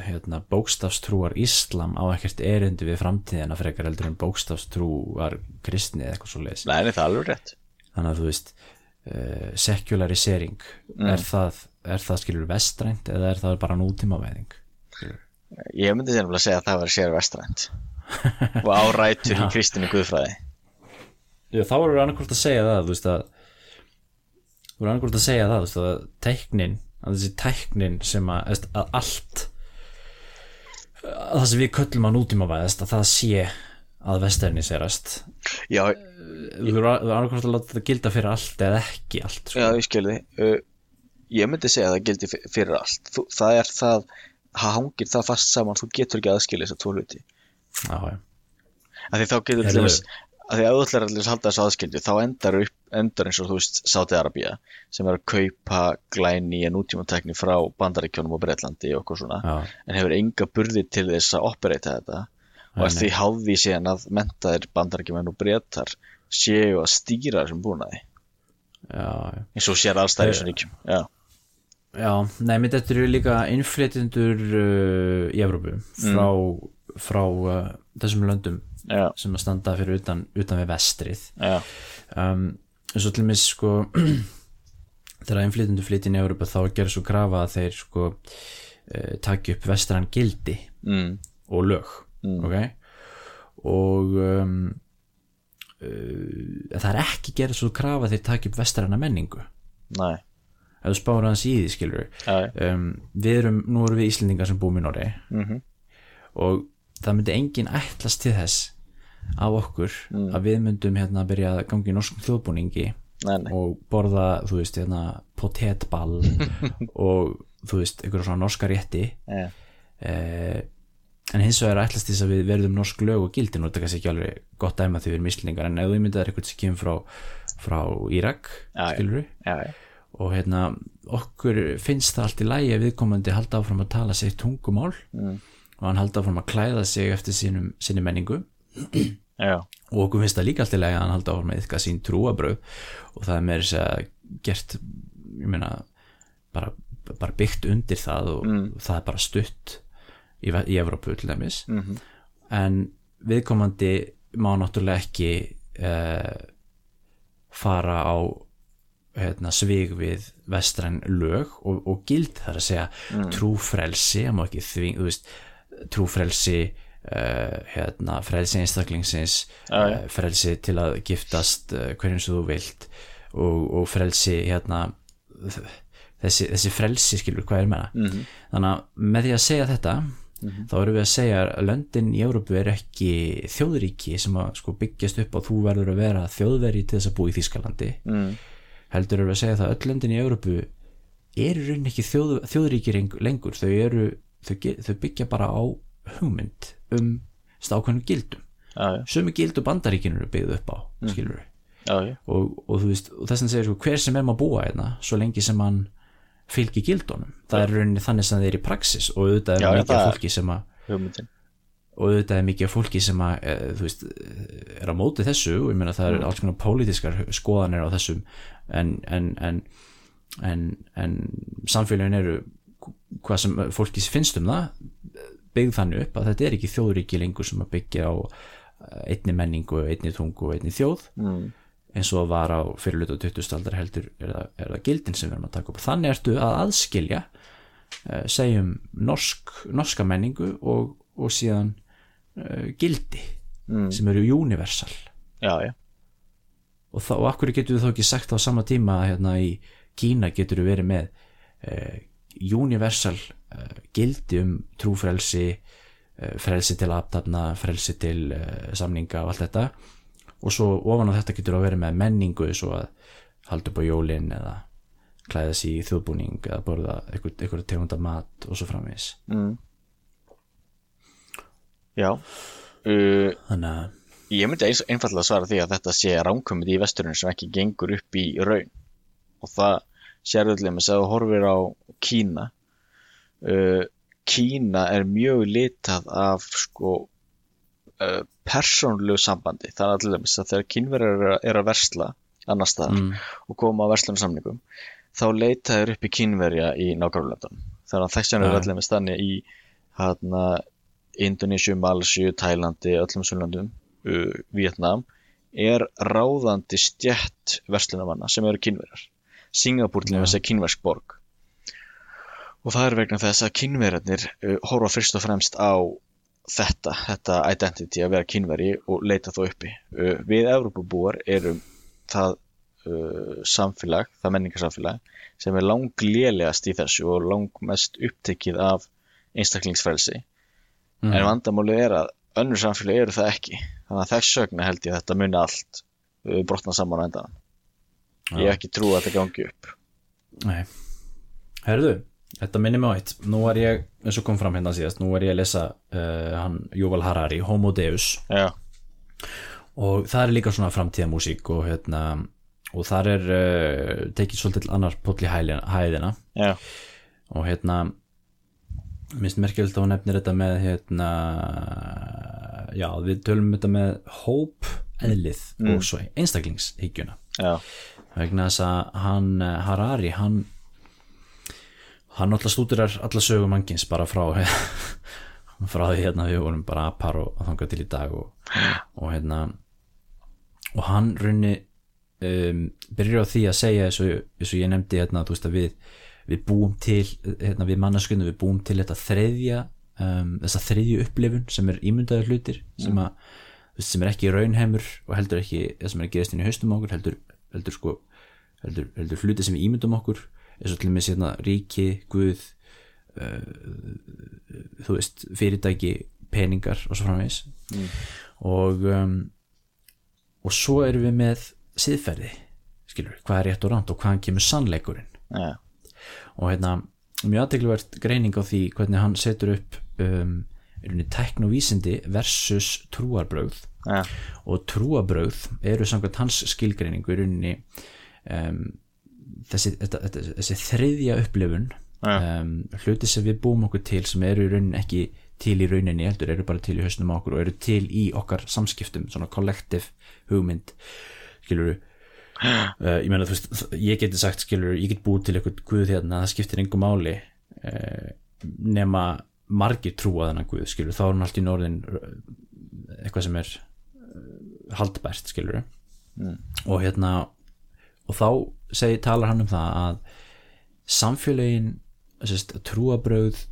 hérna, bókstafstrúar Íslam á ekkert erindi við framtíðina frekar heldur en bókstafstrúar kristni eða eitthvað svo Nei, nei, það er alveg rétt þannig að þú veist uh, sekularisering er, það, er það skilur vestrænt eða er það bara nútímavæðing? Ég myndi sem að segja að það var sér vestrænt og árætur í *laughs* kristinni guðfræði. Já, þá erum við annarkvort að segja það þú veist að þú erum annarkvort að segja það þú veist að tæknin að þessi tæknin sem að, að allt að það sem við köllum að nútímavæðast að það sé að vestarni sérast Já, þú erum annarkvort að láta þetta gilda fyrir allt eða ekki allt sko. Já, ég skilði. Uh, ég myndi segja að það gildi fyr- fyrir allt. Þú, það er það, það hangir það fast saman, þú getur ekki aðskilja þess að tvo hluti. Já, já. Af því þá getur til dæmis, af því að ætlar allir að halda þessu aðskilju, þá endar upp, endar eins og þú veist Sáti Arabía, sem er að kaupa glæni í nútímatekni frá Bandaríkjónum og Breitlandi og okkur svona, Já, en hefur enga burði til þess að operata þetta og er því háði síðan að mentaðir Bandaríkjómen og Breitar séu að stýra þessum búnaði, já, eins og sér allstæður í þessum ríkjum. Já, Já, mitt þetta eru líka innflytjendur uh, í Evrópu frá, frá uh, þessum löndum já, sem að standa fyrir utan, utan við vestrið. Um, eins og til mér sko *clears throat* þegar innflytjendur flytja inn í Evrópu þá gerir svo krafa að þeir sko uh, taki upp vestran gildi mm, og lög ok. Og um, uh, það er ekki gerð svo krafa þeir taki upp vestrana menningu. Næ, ef þú spáur hans í því skilur um, við erum, nú erum við Íslendingar sem búum í Norri mhm, og það myndi enginn ætlast til þess af okkur að við myndum hérna að byrja að gangi í norskum þjóðbúningi nei, nei, og borða, þú veist, hérna potetball *laughs* og þú veist, einhverja svona norska rétti. Já, eh, en hins vegar ætlast þess að við verðum norsk lög og gildin og þetta er kannski ekki alveg gott dæma því við erum Íslendingar en ef þú myndir eitthvað sem kemur frá, frá Írak, já. skilur við já, já, og hérna okkur finnst það allt í lægi að viðkomandi halda áfram að tala sitt tungumál Mm. og hann halda áfram að klæða sig eftir sínum, sinni menningu. Já, og okkur finnst það líka allt í lægi að hann halda áfram að yfka sín trúabröð og það er meira þess að gert ég meina bara, bara byggt undir það og það er bara stutt í, í Evrópu til dæmis. Mhm, en viðkomandi má náttúrulega ekki uh, fara á hérna, svig við vestræn lög og, og gild þar að segja trúfrelsi, má ekki þving, veist, trúfrelsi uh, hérna, frelsi einstaklingsins Já, já. uh, frelsi til að giftast uh, hverjum sem þú vilt og, og frelsi hérna þessi, þessi frelsi skilur hvað er með það mhm, þannig að með því að segja þetta þá erum við að segja að löndin í Európu er ekki þjóðríki sem að sko byggjast upp og þú verður að vera þjóðveri til þess að búa í Þýskalandi. Mm, heldur erum við að segja það að öll löndin í Európu eru raun ekki þjóð, þjóðríki lengur. Þau, eru, þau, þau byggja bara á hugmynd um stákvæmum gildum. Sömu gild og bandaríkinu eru byggð upp á skilur við og, og veist, og þess að segir sko, hver sem er maður búa hérna, svo lengi sem hann fylgir gildunum, það er rauninni þannig sem það er í praxis og auðvitað er mikið fólki sem að og auðvitað er mikið fólki sem að e, þú veist, er á móti þessu og ég meina það er alls konar pólitískar skoðanir á þessum en, en, en, en, en samfélagin eru hvað sem fólki finnst um það byggð þannig upp að þetta er ekki þjóðríki lengur sem að byggja á eh, einni menningu, einni tungu og einni þjóð. Mm. Eins og var á fyrirlut og 20. aldar heldur er það, er það gildin sem við erum að taka upp þannig ertu að aðskilja uh, segjum norsk, norska menningu og, og síðan uh, gildi Mm. sem eru universal já, já, og, þá, og akkur getur við þá ekki sagt á sama tíma að hérna í Kína getur við verið með uh, universal uh, gildi um trúfrelsi uh, frelsi til aftafna frelsi til uh, samninga og allt þetta og svo ofan á þetta getur að vera með menningu svo að halda upp á jólin eða klæða sig í þjóðbúning eða borða einhver, einhver tegunda mat og svo framvegis mm. já. Uh, þannig að ég myndi eins, einfallega svara því að þetta sé ránkumið í vesturinn sem ekki gengur upp í raun og það sérðulega með að þú horfir á Kína uh, Kína er mjög litað af sko uh, persónlegu sambandi. Það er allir að þegar kínverjar er, að- er að versla annar staðar mm, og koma á verslunarsamningum þá leita þeir upp í kínverja í nákvæmlandunum þannig að þess vegna er Já. allir með stanni í hana, Indonésiu, Malasíu, Tælandi, öllum Sunnlandum, uh, Vietnam er ráðandi stjætt verslunarmanna sem eru kínverjar. Singapúr til þess að kínversk borg. Og það er vegna þess að kínverjarnir uh, horfa fyrst og fremst á þetta, þetta identity að vera kínveri og leita þó uppi. Uh, við Evrópubúar erum það uh, samfélag, það menningarsamfélag sem er langlélegast í þessu og langmest upptekið af einstaklingsfrelsi. Mm, en vandamálið er að önnur samfélag eru það ekki. Þannig að þess sögna held ég að þetta muni allt uh, brotna saman á endan ég hef ekki trú að þetta gangi upp. Nei, herðu þetta minnir mig á eitt, nú er ég eins og kom fram hérna síðast, nú er ég að lesa uh, hann Yuval Harari, Homo Deus. Já, og það er líka svona framtíðamúsík og hérna og þar er uh, tekið svolítið annar í hæðina, já, og hérna minnst merkjöld að hún nefnir þetta með hérna já, við tölum um þetta með hóp eðlið og svo einstaklingshyggjuna. Já, vegna þess að hann eh, Harari hann hann náttúrulega stúdirar alla sögum mannkins bara frá *laughs* frá því hérna við vorum bara apar og þangað til í dag og, og hérna og hann runni um, byrjar á því að segja eins og, eins og ég nefndi hérna þú veist að við við búum til, hérna við mannaskunum við búum til þetta þriðja um, þessa þriðju upplifun sem er ímyndaður hlutir sem að sem er ekki raunheimur og heldur ekki það sem er að gerast inn í haustum okkur heldur, heldur sko heldur, heldur hluti sem við ímyndum okkur eins og til og með sérna ríki, guð uh, þú veist fyrirtæki, peningar og svo framvegis. Mm. og um, og svo erum við með siðferði skilur, hvað er rétt og ránt og hvaðan kemur sannleikurinn. Já, og hérna mjög aðtegluvert greining á því hvernig hann setur upp um, teknovísindi versus trúarbrögð. Já, og trúabrögð eru samkvæmt hans skilgreiningu í rauninni um, þessi, þetta, þetta, þessi þriðja upplifun um, hluti sem við búum okkur til sem eru í rauninni ekki til í rauninni heldur eru bara til í hausnum okkur og eru til í okkar samskiptum svona kollektiv hugmynd skilur *gasps* uh, ég meina þú veist ég geti sagt skilur ég get búið til eitthvað guð hérna það skiptir engum máli uh, nema margir trúa þennan guð skilur þá er hann allt í norðin eitthvað sem er uh, haldbært skilur Mm. og hérna og þá segi, talar hann um það að samfélögin sérst, trúabröð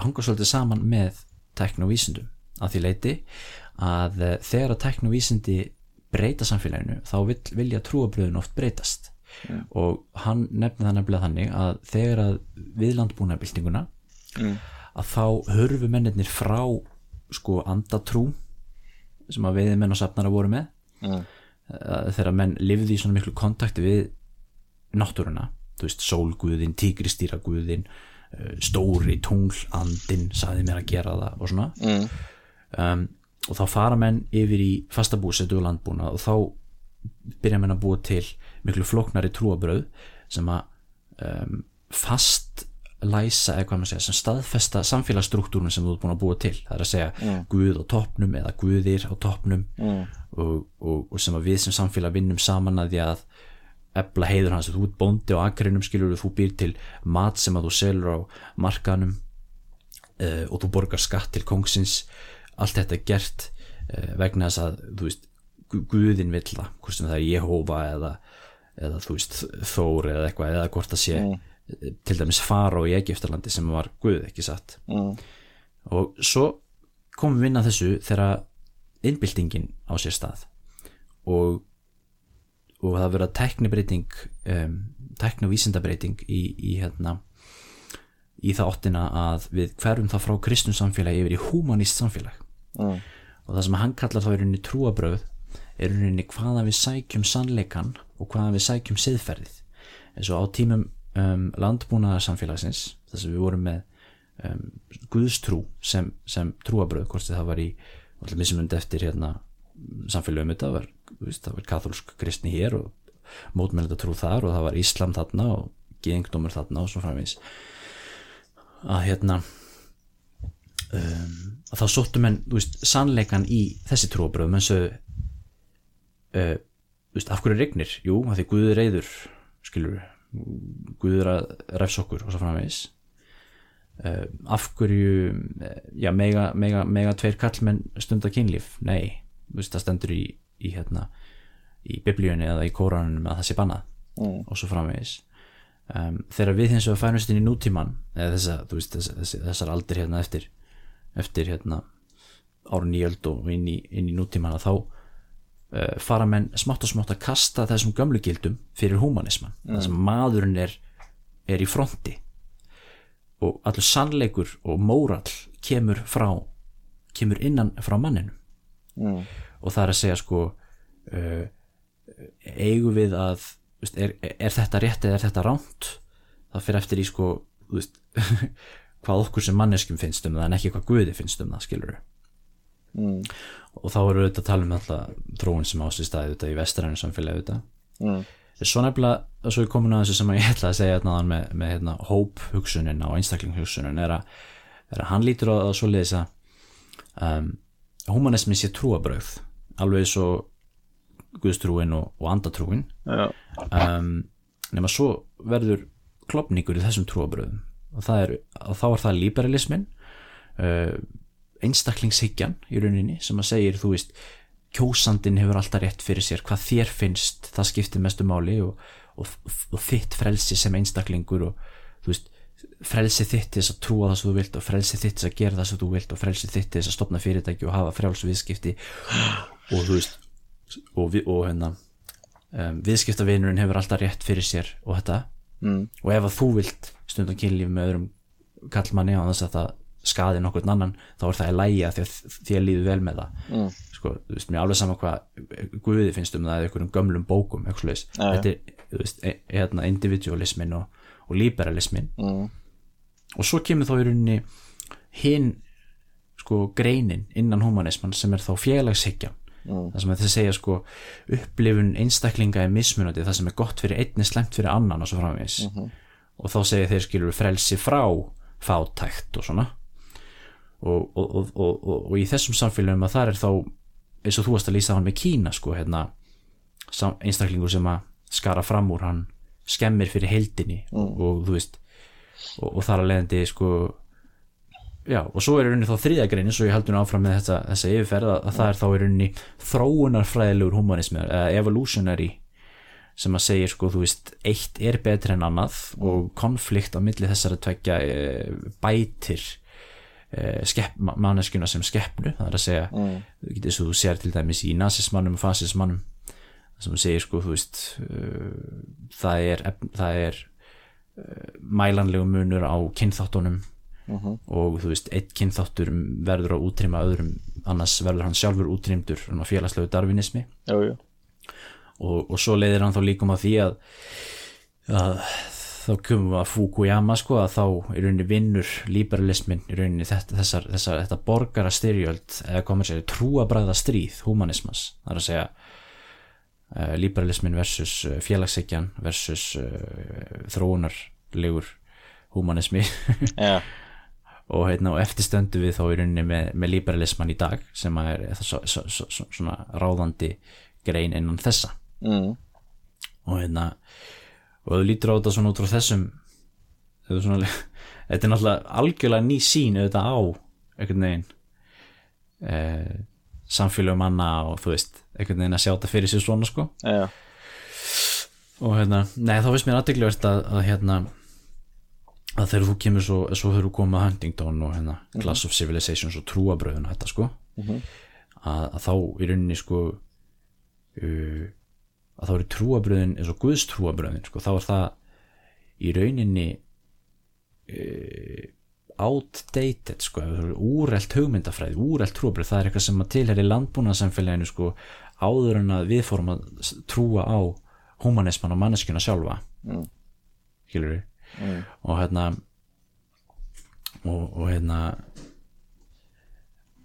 hanga svolítið saman með teknovísindum að því leiti að eh, þegar að teknovísindi breyta samfélaginu þá vil, vilja trúabröðin oft breytast og hann nefnir það nefnilega þannig að þegar að við landbúnabildinguna Mm. að þá hörfu mennirnir frá sko andatrú sem að veiði menn og safnara voru með mm. Þegar menn lifði í svona miklu kontakti við náttúruna þú veist, sólguðin, tígristýraguðin uh, stóri tunglandin saði mér að gera það og svona Mm. um, og þá fara menn yfir í fasta búsetu og landbúna og þá byrja menn að búa til miklu flóknari trúabröð sem að um, fast læsa eða hvað maður segja sem staðfesta samfélagsstruktúrun sem þú ert búin að búa til það er að segja Mm. Guð á toppnum eða Guðir á toppnum Mm. og, og, og sem að við sem samfélag vinnum saman að því að efla heiður hans, þú ert bóndi á akrinum skilur þú býr til mat sem að þú selur á markanum uh, og þú borgar skatt til kongsins allt þetta er gert uh, vegna þess að þú veist Gu- Guðin vill það, hvort sem það er Jehova eða, eða þú veist Þór eða eitthvað, eða hvort það sé mm. Til dæmis Faró í Egiptalandi sem var Guð, ekki satt Mm. og svo komum við inn að þessu þegar innbyltingin á sér stað og, og það verða teknibreiting um, tekni og vísindabreiting í, í hérna í það áttina að við hverfum það frá kristnum samfélagi yfir í humanist samfélag Mm. og það sem hann kallar þá í rauninni trúabröð er rauninni hvaða við sækjum sannleikan og hvaða við sækjum siðferðið eins og á tímum um, landbúnaðarsamfélagsins þess að við vorum með um, guðstrú sem, sem trúabröð hvort það var í allir mismunandi eftir hérna samfélagum þetta var, var katholsk kristni hér og mótmælenda trú þar og það var Íslam þarna og geðingdómur þarna og svo framvegis að hérna um, að þá sóttu menn veist, sannleikan í þessi trúabröð menn svo uh, af hverju regnir? Jú, að því Guður reyður skilur Guður að refs okkur og svo framvegis uh, af hverju eh, já, mega, mega, mega tveir kallmenn stunda kynlíf? Nei, veist, það stendur í, í hérna í biblíunni eða í kóranunum að það sé bannað Mm. og svo framvegis um, þegar við hins vegar færumst inn í nútíman eða þessa, veist, þess, þess, þessar aldir hérna eftir eftir hérna árun nýjöld og inn í, inn í nútíman að þá fara menn smátt og smátt að kasta þessum gömlu gildum fyrir humanisman mm. þess að maðurinn er, er í fronti. Og allur sannleikur og mórall kemur frá kemur innan frá manninu Mm. og það er að segja sko uh, eigum við að veist, er, er þetta rétt eða er þetta ránt það fyrir eftir í sko veist, *laughs* hvað okkur sem manneskjum finnst um það en ekki hvað Guði finnst um það skilur Mm. og þá við auðvitað að tala um alltaf þróun sem á sér staði auðvitað í vestrænu samfélagi auðvitað Mm. svo nefnilega, svo er komin að þessu sem ég ætla að segja hérna með, með hérna, hóp hugsunin og einstaklingshugsunin er að, er að hann lítur á það svo leiðis að um, humanismi sé trúabröð alveg svo guðstrúin og, og andatrúin Já. um, nema svo verður klopningur í þessum trúabröðum og, er, og þá er það liberalismin uh, einstaklingshyggjan í rauninni sem að segir þú veist kjósandin hefur alltaf rétt fyrir sér hvað þér finnst, það skiptir mestu máli og, og, og þitt frelsi sem einstaklingur og þú veist frelsi þitt til þess að trúa það sem þú vilt og frelsi þitt til þess að gera það sem þú vilt og frelsi þitt til þess að stopna fyrirtæki og hafa frjálsviðskipti og þú veist og, vi, og hérna um, viðskiptavinurinn hefur alltaf rétt fyrir sér og þetta Mm. og ef að þú vilt stundum kynlíf með öðrum kallmanni á þess að það skaði nokkurn annan þá er það í því að þér líður vel með það Mm. sko, þú veist, mér er alveg sama hvað Guði finnst um það eða einhverjum gömlum bókum eitthvað já. þetta er, þú veist, e- hérna, individualismin og, og liberalismin Mm. og svo kemur þá í rauninni hinn sko greinin innan humanisman sem er þá félagshyggjan Mm. það sem að þið segja sko upplifun einstaklinga er mismunandi það sem er gott fyrir einn er slemt fyrir annan og svo framvegis og þá segja þeir skilur frelsi frá fátækt og svona og, og, og, og, og, og í þessum samfélagum að það er þá eins og þú varst að lýsa hann með Kína sko hérna einstaklingur sem að skara fram úr hann skemmir fyrir heildinni og þú veist og, og þar að leiðandi sko já, og svo er rauninni þá þriðagrein eins og ég heldur áfram með þetta, þessa yfirferð að, að það er þá rauninni þróunarfræðilegur humanismi eða evolutionary sem að segja sko, þú veist, eitt er betur en annað og konflikt á milli þessara tvekja e, bætir skepp, ma- manneskjuna sem skeppnu, það er að segja Mm. getur svo þú sér til dæmis í nazismannum og fasismannum sem segir sko, þú veist uh, það er, það er uh, mælanlegu munur á kynþáttunum Mhm. og þú veist, eitt kynþáttur verður að útrýma öðrum annars verður hann sjálfur útrýmdur svona félagslegu darwinismi Jú, jú. og, og svo leiðir hann þá líkum að því að, að þá komum við að Fukuyama sko að þá í rauninni vinnur liberalismin í rauninni þetta, þessar, þessar, þetta borgara styrjöld eða komur sér trúabræða stríð humanismas, það er að segja uh, liberalismin versus uh, félagsækjan versus uh, þróunarlegur humanismi *laughs* Já, og, heitna, og eftirstöndum við þá í rauninni með, með liberalisman í dag sem er svo, svo, svo, svona ráðandi grein innan þessa. Mm, og hérna og ef þú lítur á þetta svona út frá þessum er, svona, *laughs* þetta er náttúrulega algjörlega ný sín auðvitað á einhvern veginn eh, samfélögum manna og þú veist einhvern veginn að sjá þetta fyrir sér svona sko. Já, og hérna, nei þá finnst mér aðdeglivert að, að hérna að þegar þú kemur svo, svo þú komið að Huntington og hérna Class of Civilizations og trúabröðun þetta sko að, að þá í rauninni sko uh, að þá eru trúabröðin eins og Guðs trúabröðin sko, þá er það í rauninni uh, outdated sko, úrelt hugmyndafræði, úrelt trúabröð það er eitthvað sem að tilheri landbúnaðsamfélaginu sko, áður en að við fórum að trúa á humanisman og manneskjuna sjálfa Mm. skilur við Mm. og hérna og, og hérna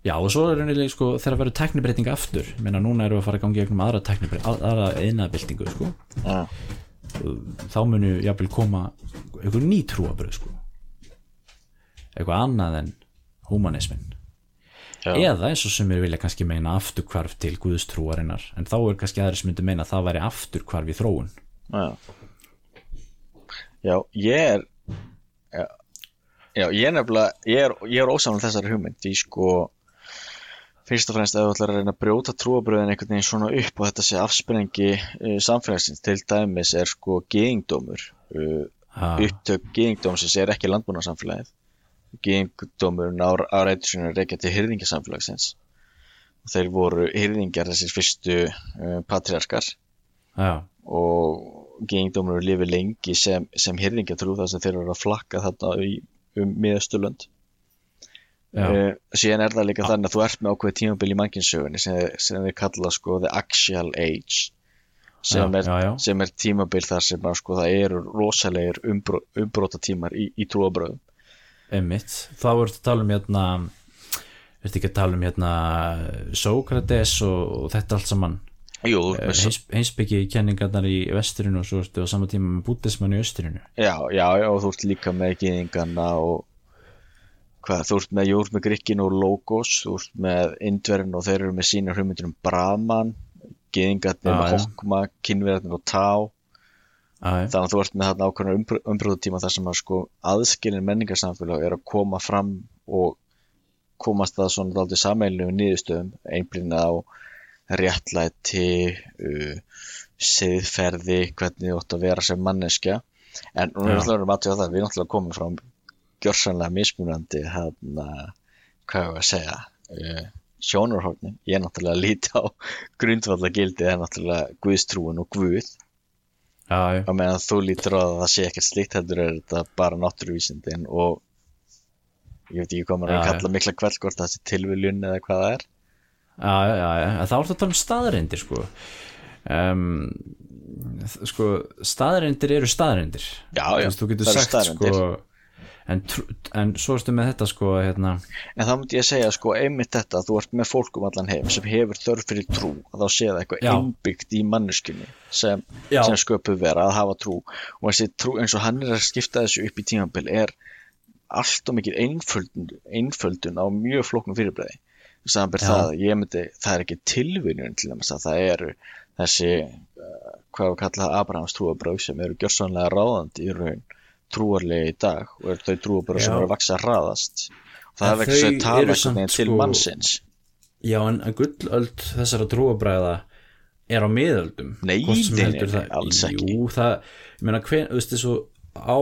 já og svo er rauninni sko þegar að vera teknibreiting aftur Ég meina núna erum við að fara að gangi gegnum aðra teknibreiting aðra einaðbyltingu sko. Já, þá munu jafnvel koma einhver ný trúabröð sko. Eitthvað annað en humanismin já, eða eins og sem við vilja kannski meina afturkvarf til guðstrúarinnar en þá er kannski aðri sem myndi meina að það væri afturkvarf í þróun. Já. Já, ég er já, já ég er nefnilega ég er, er ósamlega þessari hugmynd ég sko fyrst og fremst ef þú ætlar að reyna að brjóta trúabröðin einhvern veginn svona upp og þetta sé afspenningi uh, samfélagsins til dæmis er sko geðingdómur uh, ha, upptök geðingdómsins er ekki landbúnaðsamfélagið geðingdómurinn á, á rættu sinni er ekki til hyrðingasamfélagsins og þeir voru hyrðingar þessir fyrstu uh, patriarkar. Já, og geðingdómur lifið lengi sem, sem hyrðingatrú þar sem þeir eru að flakka í, um miðasturlönd uh, síðan er það líka þannig að þú ert með ákveð tímabil í mannkinsögunni sem, sem við kalla sko the axial age sem, Já, er, já, já. sem er tímabil þar sem að, sko, það eru rosalegir umbró, umbróta tímar í, í trúabröðum einmitt. Þá ertu að tala um hérna ertu ekki að tala um hérna Sókrates og, og þetta allt saman? Heins, heimsbyggi kenningarnar í vesturinu og svo ertu á sama tíma með bútismann í austurinu. Já, já, og þú ert líka með geðingana og hvað, þú ert með, jú, ert með grikkin og logos, þú ert með indverðin og þeir eru með sína hugmyndir um Brahman geðingarnir Já, með. Hokma, kynverðarnir og Tá Æ, þannig að þú ert með þarna ákveðna umbröðutíma þar sem að sko aðskilin menningarsamfélag er að koma fram og komast að svona dálítið sameiginlegum niðurstöðum einblýna á réttlæti uh, siðferði hvernig þú átt að vera sem manneskja en núna er Já. náttúrulega að það við náttúrulega komum frá gjörsanlega mismunandi hérna, hvað er að segja uh, sjónurhóknin ég er náttúrulega að líta á grundvallagildi er náttúrulega guðstrúin og guð. Já, á meðan þú lítur á að það sé ekkert slíkt heldur er þetta bara náttúruvísindin og ég veit ekki hvað maður er að kalla mikla kveld hvort það sé tilviljun eða hvað það er. Já, já, já, þá ertu að tala um staðarindir sko. Um, sko staðarindir eru staðarindir Já, já, þú, getur það sagt sko. En, en svo ertu með þetta sko hérna, en þá myndi ég segja sko einmitt þetta að þú ert með fólk um allan heim sem hefur þörf fyrir trú að þá sé það eitthvað Já. innbyggt í manneskunni sem, sem sköpuð vera að hafa trú. Og þessi trú eins og hann er að skipta þessu upp í tímabil er allt og mikið einföldun, einföldun á mjög samanber Já. það, ég myndi, það er ekki tilvinnun til dæmis að það eru þessi, uh, hvað við kalla það Abrahams trúabröð sem eru gjörsanlega ráðandi í raun trúarlega í dag og eru þau trúabröð sem eru að vaksa hraðast og það er vegna þess að tala veginn til sko- mannsins já en að gullöld þessara trúabræða er á miðöldum Nei, nei, nei, alls ekki. jú, það, ég meina þú veist þessu á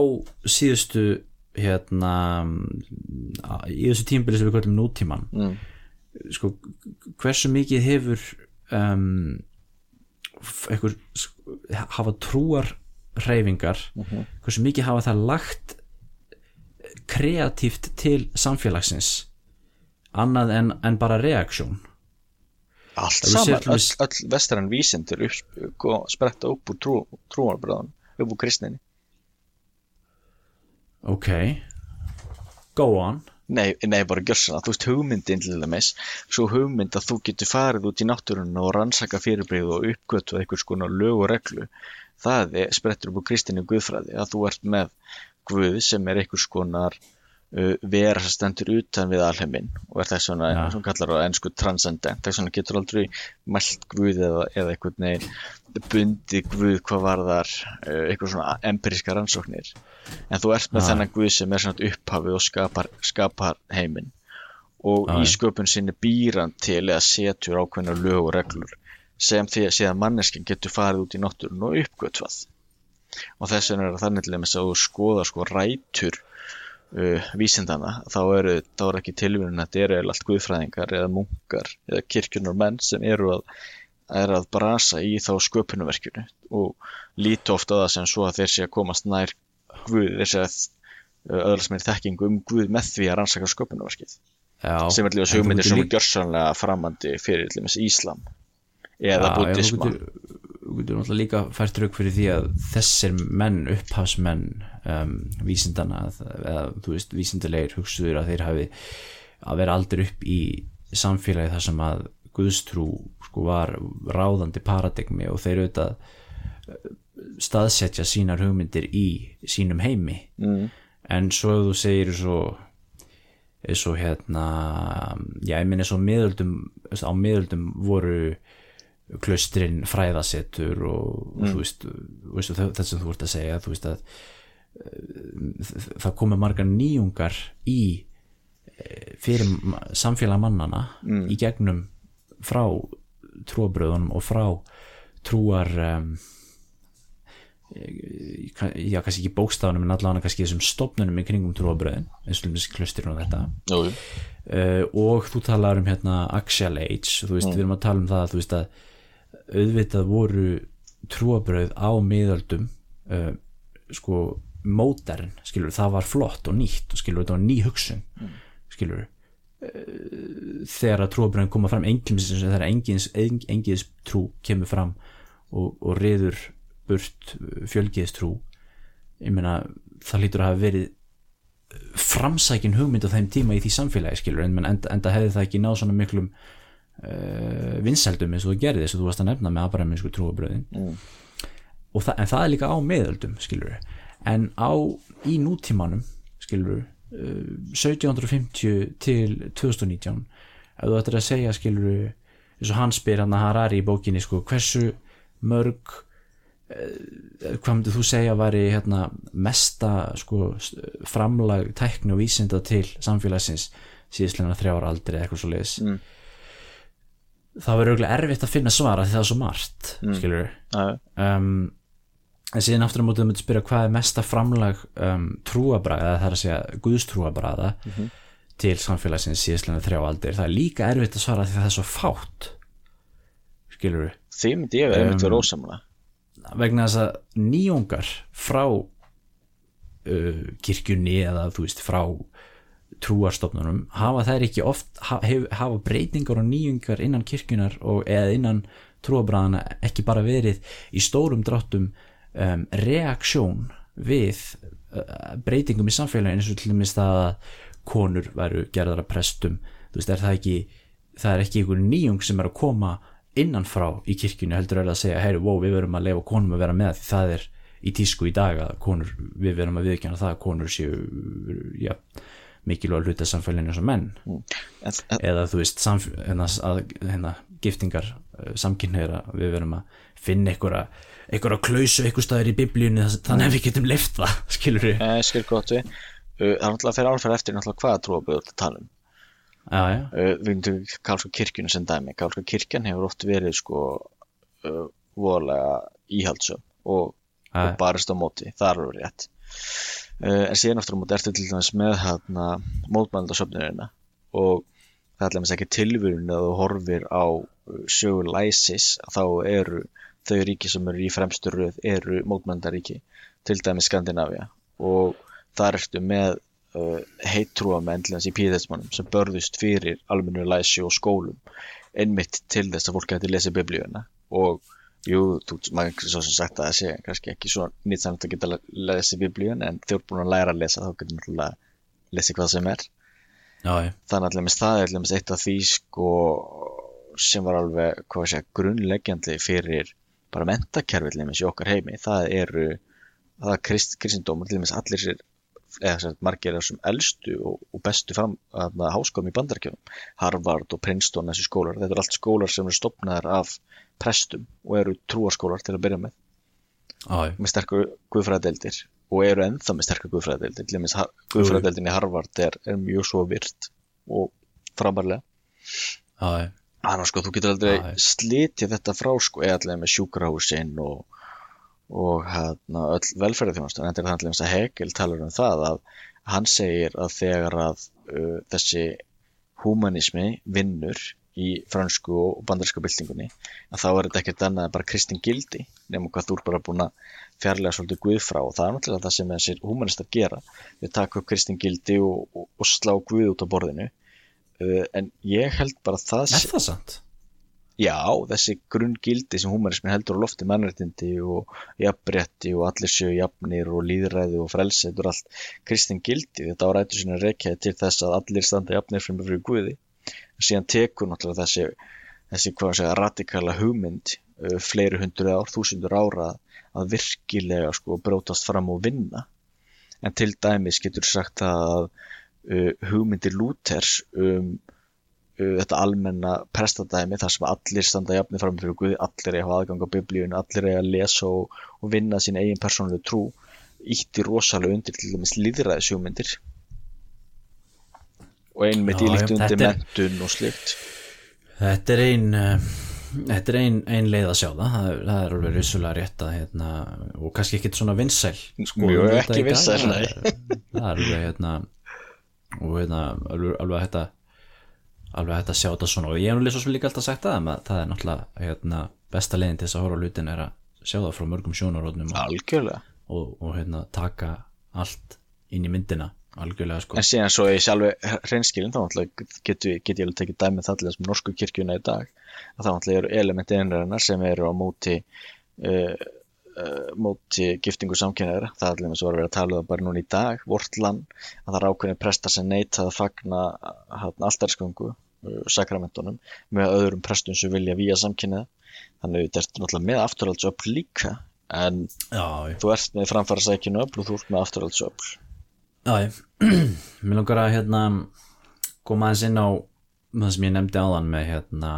síðustu hérna í þessu tímbili sem við kallum nútíman mm. sko, hversu mikið hefur um, sko, hafa trúar hreyfingar Mhm. hversu mikið hafa það lagt kreatíft til samfélagsins annað en, en bara reaksjón? Allt saman, öll, öll vestræn vísindur upp, sko, spretta upp úr trú, trúarbröðun upp úr kristninni. Ok. Go on. Nei, nei, bara gjörsana, þú veist hugmyndin til dæmis, svo hugmynd að þú getur farið út í náttúrunna og rannsaka fyrirbreyðu og uppgötu einhvers konar lög og reglu, það er, sprettur upp á kristinni guðfræði, að þú ert með guð sem er einhvers konar uh, vera sem stendur utan við alheiminn og er þess svona, Ja. sem kallar á ennsku transcendent, þess vegna getur aldrei mælt guð eða, eða einhvern veginn bundi guð hvað varðar uh, einhver svona empiríska rannsóknir en þú ert með Ja. þennan guð sem er svona upphafið og skapar, skapar heiminn og Já, í sköpun sinni býran til eða setur ákveðna lög og reglur sem því að síðan manneskinn getur farið út í náttúrun og uppgötvað. Og þess vegna er það þannig til dæmis að þú skoða sko rætur uh, vísindana þá eru, þá er ekki tilvíðun að þetta eru eiginlega allt guðfræðingar eða munkar eða kirkjunar menn sem eru að er að brasa í þá sköpunverkjunu og líti ofta það sem svo að þeir sé að komast nær Guð, þeir sé að uh, öðlast meiri þekkingu um Guð með því að rannsaka sköpunverkið sem er líka getur sem er gjörsanlega framandi fyrir dæmis Íslam eða já, þú getur, náttúrulega líka fært rauk fyrir því að þessir menn, upphafsmenn um, vísindana eða þú veist, vísindalegir hugsuður að þeir hafi að vera aldrei upp í samfélagi þar sem að Guðstrú sko var ráðandi paradigmi og þeir auðvitað eh, staðsetja sínar hugmyndir í sínum heimi mm. en svo ef þú segir svo eins og hérna já, ég minni svo miðöldum á miðöldum voru klaustrin fræðasetur og, og þú veist, veist þetta sem þú ert að segja veist að uh, það komu margar nýjungar í eh, fyrir samfélag mannana í gegnum frá trúabröðunum og frá trúar um, já, kannski ekki bókstafunum en allavega kannski þessum stofnunum í kringum trúabröðin eins og þessi klustir og þetta. Jú, uh, og þú talar um hérna Axial Age, þú veist, við erum að tala um það að þú veist að auðvitað voru trúabröð á miðöldum uh, sko mótern, skilur, það var flott og nýtt og skilur, þetta var ný hugsun skilur þegar að trúabröðin koma fram engins, þegar engins, engins trú kemur fram og, og reyður burt fjölgiðis trú ég meina það lítur að hafa verið framsækin hugmynd á þeim tíma í því samfélagi skilur en enda, enda hefði það ekki náð svona miklum uh, vinsældum eins og þú gerði þess að þú varst að nefna með abrahaminsku trúabröðin Mm. og það, en það er líka á meðöldum skilur en á í nútímanum skilur uh, 1750 til 2019 ef þú ættir að segja skilur eins og hann spyr hann að Harari í bókinni sko, hversu mörg eh, hvað myndir þú segja væri hérna, mesta sko, framlag tækni og vísinda til samfélagsins síðustlega þrjára aldrei eða eitthvað svo leiðis Mm. Það verður auðvitað erfitt að finna svara því það er svo margt mm. skilur um, en síðan aftur á mótið myndi spyrja hvað er mesta framlag um, trúabræða, það er að segja guðstrúabræða til samfélagsins síðustlega þrjá aldir? Það er líka erfitt að svara því það er svo fátt skilur því myndi ég verið Um, um, ósamlega vegna þess að nýjungar frá uh, kirkjunni eða þú veist frá trúarstofnunum hafa þær ekki oft hafa breytingar og nýjungar innan kirkjunar og eða innan trúabræðana ekki bara verið í stórum dráttum um, reaksjón við uh, breytingum í samfélaginu eins og til dæmis það að konur væru gerðar að prestum. Þú veist er það ekki það er ekki einhver nýjung sem er að koma innan frá í kirkjunu heldur er að segja heyri, wow, við verum að lefa konum að vera með því það er í tísku í dag að konur við verum að viðkjana það að konur séu ja, mikilvæg hluta samfélaginu sem menn. En, en, eða þú veist hérna, að, hérna, giftingar samkynneira við verum að finna einhverja einhverja klausu einhver staðar í biblíunni þannig að við getum leift það *laughs* skilur við ég skil gott við. Uh, það er náttúrulega fyrir álferð eftir náttúrulega hvaða trúaböðu að tala um. Uh, við myndum kálska kirkjunu sem dæmi. Kálska kirkjan hefur oft verið sko uh, voðalega íhaldsum og, og barist á móti, það er alveg rétt. uh, en síðan aftur á móti ertu til dæmis með hérna mótmældasöfnurina og það er alveg ekki tilvörun að þú horfir á uh, sögu læsis þá eru þau ríki sem eru í fremstu röð eru mótmældaríki til dæmis Skandinavia og þar ertu með uh, heittrúamenn til þess í píðismannum sem börðust fyrir almennu læsi og skólum einmitt til þess að fólk hætti lesa biblíuna. Og jú, þú, maður er svo sem sagt að það sé kannski ekki svo nýtsamt að geta lesið biblíun en þegar þú er búin að læra að lesa þá getur náttúrulega lesið hvað sem er. Já, þannig að allir það er allir eitt af því sko sem var alveg sé, grunnleggjandi fyrir bara mentakerfi allir í okkar heimi. Það eru það er krist, kristindómur allir allir sér eða margir af þessum elstu og, og bestu fram að háskómi í bandarkjónum Harvard og Princeton þessi skólar, þetta eru allt skólar sem eru stopnaðar af prestum og eru trúarskólar til að byrja með. Já, með sterkur guðfræðadeildir og eru ennþá með sterkur guðfræðadeildir til dæmis ha- guðfræðadeildin í Harvard er, er mjög svo virt og frábærlega. Þannig að sko, þú getur aldrei já. slitið þetta frá sko, eða allir með sjúkrahúsin og, og hérna, öll velferðarþjónust en þetta er þannig að Hegel talar um það að hann segir að þegar að uh, þessi humanismi vinnur í fransku og bandarísku byltingunni að þá er þetta ekkert annað en bara kristin gildi nema hvað þú er bara búin að fjarlæga svolítið guð frá. Og það er náttúrulega það sem þessir humanistar gera. Við taka upp kristin gildi og, og, og slá guð út á borðinu. Uh, en ég held bara að það er það sant? Já, þessi grunngildi sem humanismin heldur á lofti mannréttindi og jafnrétti og allir séu jafnir og líðræði og frelsi, þetta er allt kristin gildi, þetta á rættu sinna reykjaði til þess að allir standa jafnir fyrir fyrir Guði. og síðan tekur náttúrulega þessi, þessi segja, radikala hugmynd uh, fleiri hundur ár, þúsundur ára að virkilega sko brótast fram og vinna. En til dæmis getur sagt að uh, hugmyndir Lúthers um uh, þetta almenna prestadæmi þar sem allir standa jafnir fram fyrir Guði, allir er hafa aðgang á biblíun, allir er að lesa og, og vinna sín eigin persónulegu trú ítti rosalega undir til dæmis líðræðisjúmyndir og einmitt í líkt undir þetta er- mentun og slikt Þetta er ein uh, Þetta er ein, ein leið að sjá það. Það er, er alveg rissulega rétt að hérna, og kannski ekkit svona vinsæl sko, Mjög þetta ekki vinsæl, nei. er- *laughs* Það er alveg hérna og hérna alveg, alveg að alveg hægt að sjá þetta svona. Og ég hef nú líka svo líka alltaf sagt að það er náttúrulega hérna, besta leiðin til þess að horfa á hlutin er að sjá það frá mörgum sjónaróðnum og, algjörlega. og, og hérna, taka allt inn í myndina algjörlega sko. En síðan svo í sjálfu hreinskilin þá get, ég alveg tekið dæmið það til þess með norsku kirkjuna í dag að náttúrulega eru elementi einræðinar sem eru á móti uh, uh, móti giftingu samkynnaðir það er allir með svo að vera að tala um bara núna í dag vort land, að það er ákveðin prestar sem neita að fagna alltarskungu uh, sakramentunum með öðrum prestum sem vilja víja samkynnaða þannig þetta er náttúrulega með afturhaldsöfl líka en Já, þú ert með framfæra sækinu öfl og þú ert með afturhaldsöfl. ég, *clears throat* mér langar að hérna koma aðeins inn á það sem ég nefndi áðan með hérna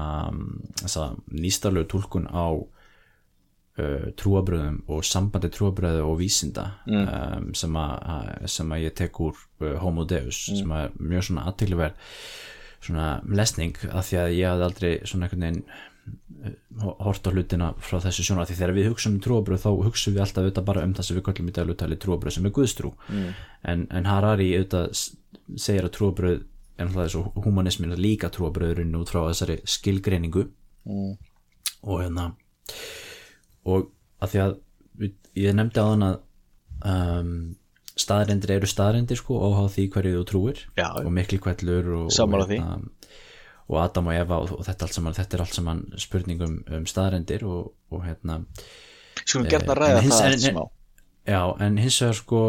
nýstarlegu tólkun á uh, trúabröðum og sambandi trúabröðu og vísinda um, sem, að, sem að ég tek úr uh, Homo Deus sem að er mjög svona aðtilverð svona lesning af því að ég hafði aldrei svona einhvern veginn hort á hlutina frá þessu sjónar því þegar við hugsaum um trúabröð þá hugsaum við alltaf auðvitað bara um það sem við kallum í daglutali trúabröð sem er guðstrú mm. en, en Harari auðvitað segir að trúabröð en er svo humanismin er líka trúabröðurinn út frá þessari skilgreiningu mm. og hérna og að því að ég nefndi á þann að um, staðrendir eru staðrendir sko óháð því hverju þú trúir Já. og mikli kvellur og, Sammála og, hérna, og Adam og Eva og, og þetta, saman, þetta er allt saman spurningum um staðrendir og, og hérna Skulum gerna Eh, ræða það en- smá Já, en hins vegar sko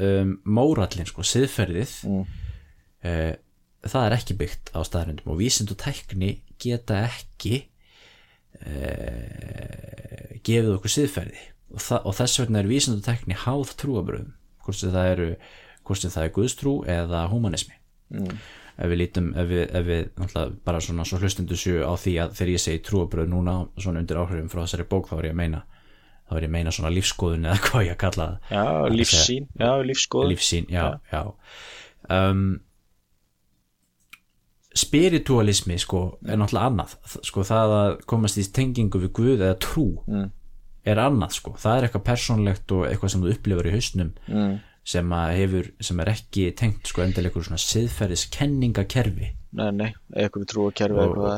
um, mórallin sko, siðferðið Mm. uh, það er ekki byggt á staðrendum og vísind og tækni geta ekki uh, gefið okkur siðferði og, og þess vegna er vísind og tækni háð trúabröðum hvort sem það eru hvort sem það er guðstrú eða humanismi Mm. Ef við lítum ef við, ef við bara svona svo hlustundu séu á því að þegar ég segi trúabröð núna svona undir áhrifum frá þessari bók þá er ég að meina þá er ég að meina svona lífskoðun eða *laughs* hvað ég að kalla það. Já, lífsín, já, lífskoð lífsýn, já, já. Um, spiritualismi sko er náttúrulega annað. Sko það að komast í tengingu við Guð eða trú Mm. er annað sko, það er eitthvað persónlegt og eitthvað sem þú upplifur í hausnum. Mm. Sem hefur, sem er ekki tengt sko endilega einhver svona siðferðis kenningakerfi Nei, nei, eitthvað við trúa kerfi og, hvað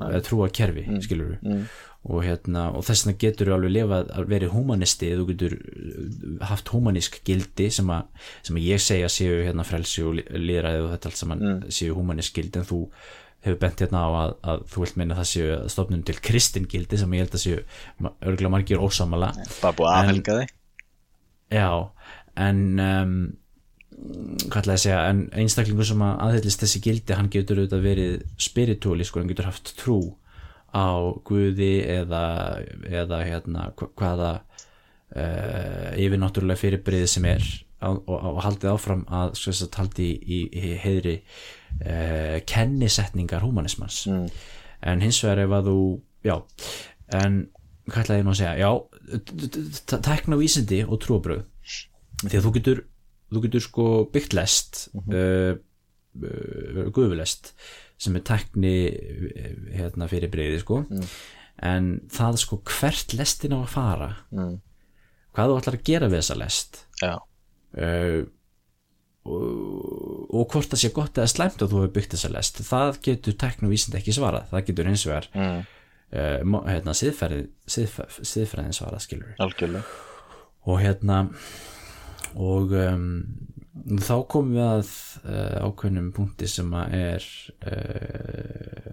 það er. trúa kerfi, skilur við mm. og, hérna, og þess vegna getur þú alveg lifað að verið humanisti þú getur uh, haft humanísk gildi sem að, sem að ég segja séu hérna frelsi og líðræði og þetta allt saman séu humanísk gildi en þú hefur bent hérna á að, að þú vilt meina það séu stofnun til kristingildi sem ég held að séu örgulega margir ósamala bara búið aðhelga þig. Já, en um, hvað ætlaði að segja? En einstaklingur sem að aðhyllist þessi gildi hann getur auðvitað verið spiritúli sko, hann getur haft trú á Guði eða, eða hérna, hva- hvaða uh, yfirnáttúrulega fyrirbrið sem er á, og, og haldið áfram að að haldi í, í heiðri uh, kennisetningar humanismans Mm. en hins vegar ef að þú já, en hvað ætlaði ég nú að segja? Já, t- t- t- tækna vísindi og trúabröð því að þú getur þú getur sko byggt lest uh, uh, guðulest sem er tækni uh, hérna fyrir breyði sko. En það sko hvert lestin á að fara Mm. hvað þú ætlar að gera við þessa lest já, uh, og, og hvort það sé gott eða slæmt að þú hefur byggt þessa lest það getur tækni vísindi ekki svarað. Það getur mm. uh, mo- hérna, siðferði, siðf- siðfræðin svarað skilur algjörlega. Og hérna og um, þá komum við að uh, ákveðnum punkti sem að er uh,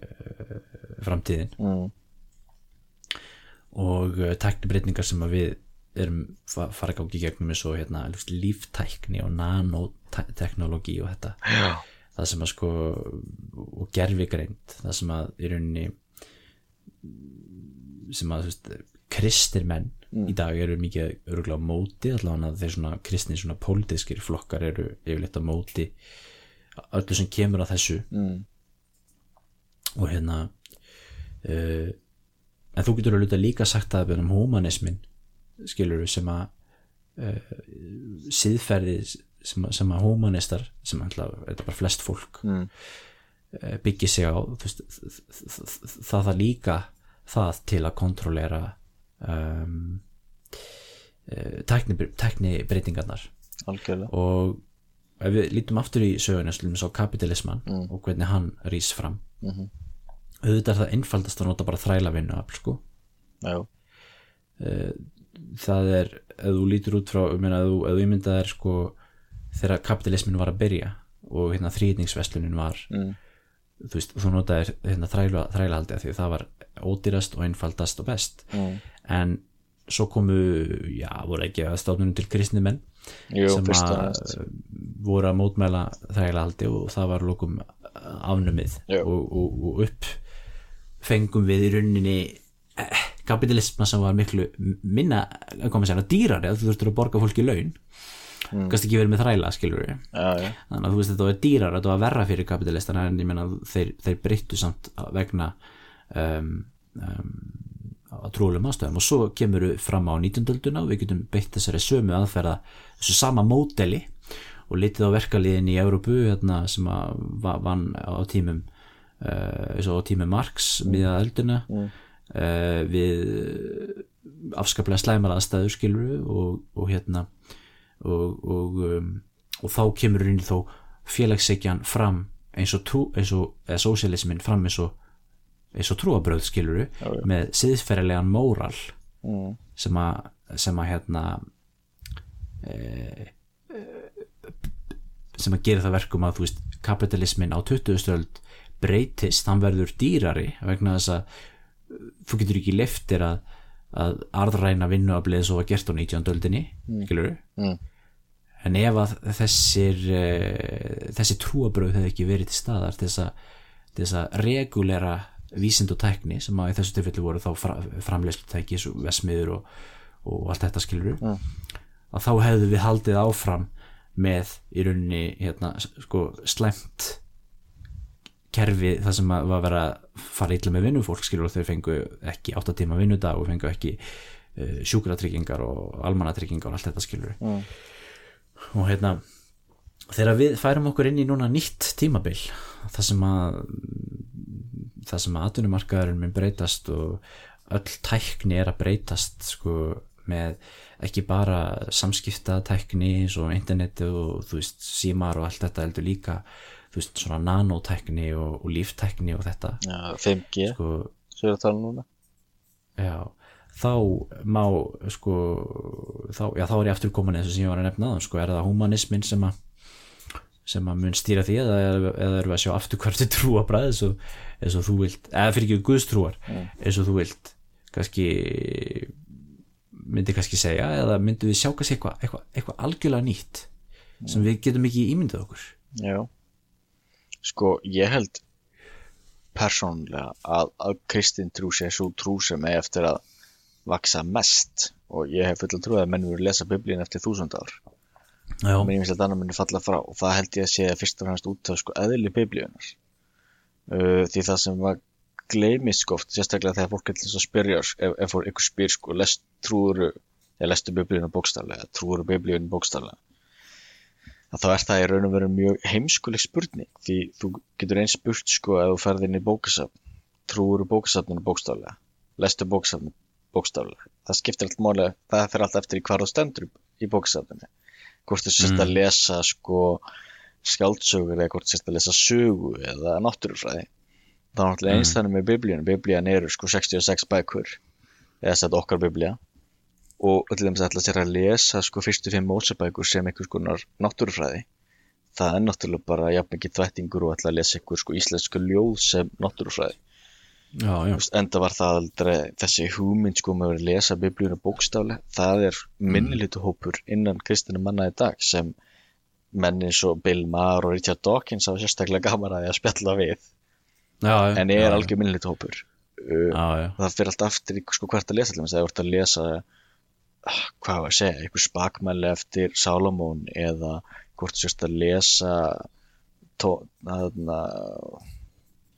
framtíðin. Mm. og uh, tæknibreytingar sem að við erum fa fara að gági gegnum eins og hérna, líftækni og nanoteknologi og þetta. Já, það sem að sko og gerfigreind það sem að í rauninni sem að þú veist, kristir menn í dag eru mikið örgulega á móti allavega þeir svona kristni svona pólitískir flokkar eru yfirleitt á móti öllu sem kemur að þessu mm. og hérna uh, en þú getur alveg líka sagt að um humanismin skilur sem að uh, siðferði sem að, sem að humanistar sem alltaf, þetta er bara flest fólk Mm. uh, byggir sig á veist, það það líka það til að kontrollera um, tækni breytingarnar algjörlega og ef við lítum aftur í söguna svo kapitalisman Mm. og hvernig hann rís fram Mhm. auðvitað er það einfaldast að nota bara þræla vinnu sko. já, það er, ef þú lítur út frá ef þú, ímyndað er sko, þegar kapitalismin var að byrja og hérna þrýðningsveslunin var mm. þú veist, þú notaðir hérna þræla, þrælahaldi af því að það var ódýrast og einfaldast og best. Mm. en svo komu, já, voru ekki að stofnunum til kristni menn jú, sem að voru að mótmæla þrælahaldi og það var lókum afnumið. Og, og, og upp fengum við í rauninni eh, kapitalisma sem var miklu minna, að koma að segja, dýrari að þú þurftur að borga fólki laun. Mm. kannski ekki verið með þræla, skilur við já, já, þannig að þú veist þetta var dýrar, þetta var verra fyrir kapitalistana en ég menna þeir, þeir breyttu samt vegna á trúlega ástæðum. Og svo kemur við fram á 19. ölduna og við getum beitt þessari sömu aðferða þessu sama módeli og litið á verkaliðin í Európu hérna, sem vann á tímum uh, eins og á tímum Marx miða ölduna uh, við afskaplega slæmar aðstæður skilur við og, og hérna og, og, um, og þá kemur raunin þó félagsseikjan fram eins og, trú, eins og eða sósialismin fram eins og eins og trúabröð skiluru með siðferðilegan móral mm. sem að sem að hérna e, sem að gera það verkum að þú veist kapitalismin á 20. stöld breytist, hann verður dýrari vegna þess að þú getur ekki leftir að, að arðræna vinnuaflið svo var gert á 19. öldinni skiluru Mm. en ef að þessir uh, þessi trúabröð hefði ekki verið til staðar að, til þess að regulera vísind og tækni sem að í þessu tilfelli voru þá fra, framleyslu tæki vesmiður og, og allt þetta skilur Mm. að þá hefðu við haldið áfram með í rauninni hérna, sko, slæmt kerfi það sem var að vera fara illa með vinnufólk skilur og þau fengu ekki 8 tíma vinnudag og fengu ekki uh, sjúkratryggingar og almanatryggingar og allt þetta skilur Mm. og hérna þegar við færum okkur inn í núna nýtt tímabil það sem að það sem að atvinnumarkaðurinn mun breytast og öll tækni er að breytast sko með ekki bara samskipta tækni eins og interneti og þú veist símar og allt þetta heldur líka þú veist svona nanotækni og, og líftækni og þetta. Já, 5G sko svo er að tala núna. já þá má sko þá, já, þá er ég aftur komin eins og sem ég var að nefna sko, er það humanismin sem að sem að mun stýra því eða, eða erum við að sjá afturkvartu trúabræð eins og, eins og þú vilt eða fyrir ekki guðstrúar eins og þú vilt kannski myndi kannski segja eða myndi við sjá kannski eitthvað eitthva, eitthva algjörlega nýtt sem við getum ekki ímyndað okkur? Já. Sko, ég held persónulega að, að kristin trú sé svo trú sem er eftir að vaksa mest. Og ég hef fulla trú að menn voru að lesa biblíun eftir þúsund ár. Já, og mér finnst að annar muni falla frá. Og það held ég að sé fyrst og fremst út af sko eðli biblíunar uh, því það sem var gleymist sko oft, sérstaklega þegar fólk er til þess að spyrja ef, ef fólk ykkur spyr sko lest trúuru, eða lestu biblíuna bókstaflega? Trúuru biblíuna bókstaflega? Að þá er það í raun og veru mjög heimskuleg spurning því þú getur eins spurt sko ef þú ferð inn í bókasafn trúuru bókasafninu bókstaflega? Lestu bókasafninu bókstaflega? Það skiptir allt málega, það fyrir allt eftir í hvar þú stendur í bókasafninu. Hvort þú sérst að lesa sko skáldsögur eða hvort sérst að lesa sögu eða náttúrufræði. Það er náttúrulega eins þannig með biblíun biblían eru sko 66 bækur. Eða sett okkar biblía. Og til dæmis ætla sér að lesa sko fyrstu fimm mósabækur sem einhvers konar náttúrufræði. Það er náttúrulega bara jafn mikið þvættingur og ætla að lesa einhver sko íslensku ljóð sem náttúrufræði. Já, já, enda var það aldrei þessi hugmynd sko með að lesa biblíuna bókstaflega. Það er minnilítu hópur innan kristina manna í dag sem menn eins og Bill Maher og Richard Dawkins hafa sérstaklega gaman að því að spjalla við. Já, en ég er algjör minnilítu hópur. Uh, já, það fyrir allt aftur í sko hvert að lesa að þú ert að lesa ah, hvað var að segja, einhver spakmæli eftir Salomón eða hvort þú sérst að lesa tó, aðna,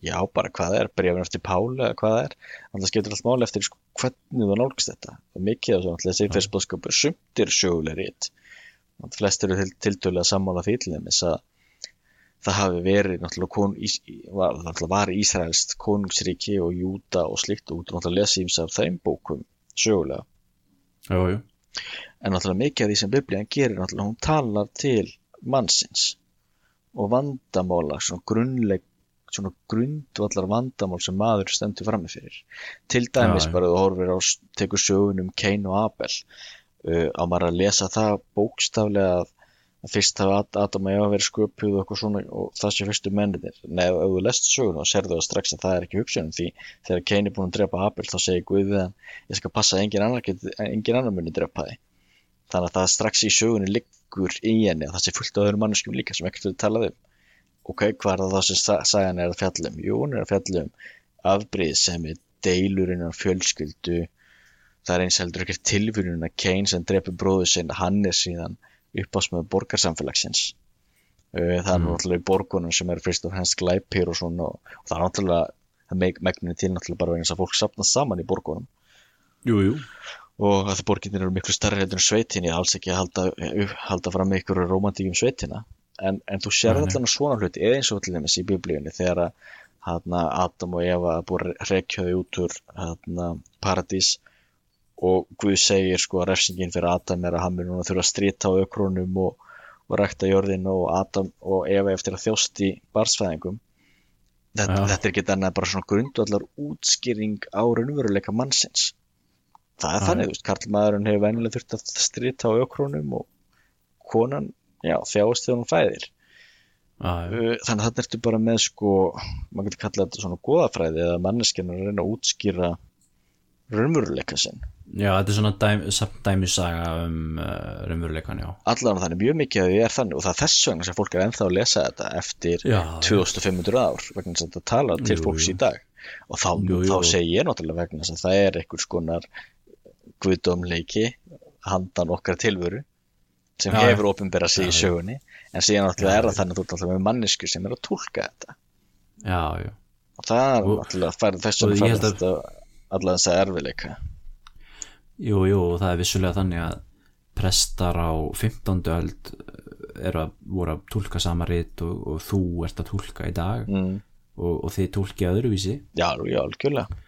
já bara hvað er brefin eftir Páli eða hvað er. Þannig að skiptir allt máli eftir sko, hvernig þú nálgst þetta. Og mikið af náttúrulega þessi fyrstbóðskapur sumt er flestir eru til, tiltölulega sammála því til þeim að það hafi verið náttúrulega kon, var, náttúrulega var Ísraelst konungsríki og Júda og slikt og út og náttúrulega lesa ímsa af þeim bókum sögulega jú, jú. en náttúrulega mikið af því sem biblían gerir náttúrulega hún talar til mannsins og vandamála svona grunnleg svona grundvallar vandamál sem maður stendur frammi fyrir til dæmis Já, já. bara þú horfir á tekur sögun um Cain og Abel uh, á maður að lesa það bókstaflega að, að fyrst hafa Ad- Adam og Eva verið sköpuð og eitthvað svona og það sé fyrstu menninir Nei, ef þú lest sögun og serðu það strax að það er ekki hugsunum því þegar Cain er búin að drepa Abel þá segir Guð við hann ég skal passa engin annar, engin annar muni drepa þig. Þannig að það strax í sögunni liggur í henni að það sé fullt af öðrum manneskjum líka sem ekkert við talað um. Ok, hvað er það sem sa- sagan er að fjalla um? Jú, hún er að fjalla um afbrýð sem er deilur innan fjölskyldu það er eins heldur ekkert tilvíðun að Kane sem drepi bróðu sinn, hann er síðan uppásmöðu borgarsamfélagsins. Það er Mm. náttúrulega í borgunum sem eru fyrst og fremst glæpir og svona og, það er náttúrulega það meg, megninu til náttúrulega bara vegna þess að fólk sapnast saman í borgunum. Jú, jú. og að borginir eru miklu starri heldur en sveitin ég er alls ekki að halda, halda fram með ykkur romantík um sveitina. En, en þú sér allan svona hluti eða eins og til dæmis í biblíunni þegar að Adam og Eva er búið þau út úr paradís og Guð segir sko að refsingin fyrir Adam er að hann er núna að þurfa að strýta á ökronum og, og rækta jörðin og Adam og Eva eftir að þjóst í barsfæðingum þetta, Já. þetta er ekki annað en bara svona grundvallar útskýring á raunveruleika mannsins. Það er Já, þannig, þú veist, karlmaðurinn hefur venjulega þurft að strýta á ökronum og konan, já, þjáist þegar hún fæðir. Uh, þannig að þetta ertu bara með sko, maður getur kallað þetta svona goðafræði eða manneskinn að reyna að útskýra raunveruleika sinn já, þetta er svona dæm, dæmisaga um uh, raunveruleikan, já. Allan þannig mjög mikið að því er þannig og það er þess vegna sem fólk er ennþá að lesa þetta eftir Já, 2500 ár vegna þess að þetta talar til Jú, fólks jú. í dag. Og þá, Jú, þá segi ég náttúrulega vegna þess að það er einhvers konar guðdómleiki handan okkar tilveru sem Já, hefur opinberað sig í sögunni. En síðan náttúrulega er það þannig að þú alltaf með mannesku sem er að tólka þetta. Já, já. Og það er náttúrulega færð og þessum ég færð held að- þetta allavega þess að erfileika Jú, jú, og það er vissulega þannig að prestar á 15. öld eru að voru að tólka sama rit og, og þú ert að tólka í dag. Mm. og, og þið tólkið öðruvísi. Já, já, algjörlega,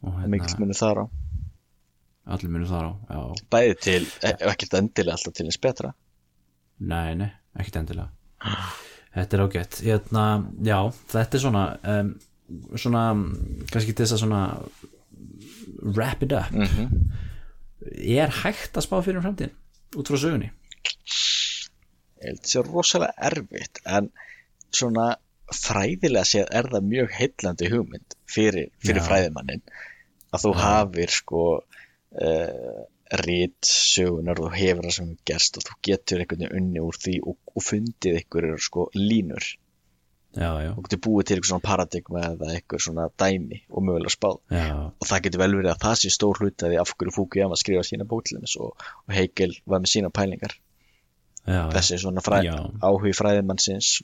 hérna, mikill munur þar á. Allir munum þar á já, bæði til, e- ekkert endilega alltaf til eins betra. Nei, nei, ekkert endilega. Þetta er ágætt. Hérna, já, þetta er svona um, svona, kannski til þess að svona wrap it up. Mm er hægt að spá fyrir um framtíðin út frá sögunni? Ég held sé rosalega erfitt en svona fræðilega séð er það mjög heillandi hugmynd fyrir, fyrir fræðimannin að þú Já. hafir sko uh, rít sögunar þú hefur það sem gerst og þú getur einhvern veginn unni úr því og, og fundið einhverjur sko línur já, já, og getur búið til eitthvað svona paradigma eða eitthvað svona dæmi og mögulega spáð. Og það getur vel verið að það sé stór hluti af hverju Fukuyama skrifa sína bóklimis og, og Hegel var með sína pælingar. Þessi svona fræ, Já. áhugi fræðimannsins.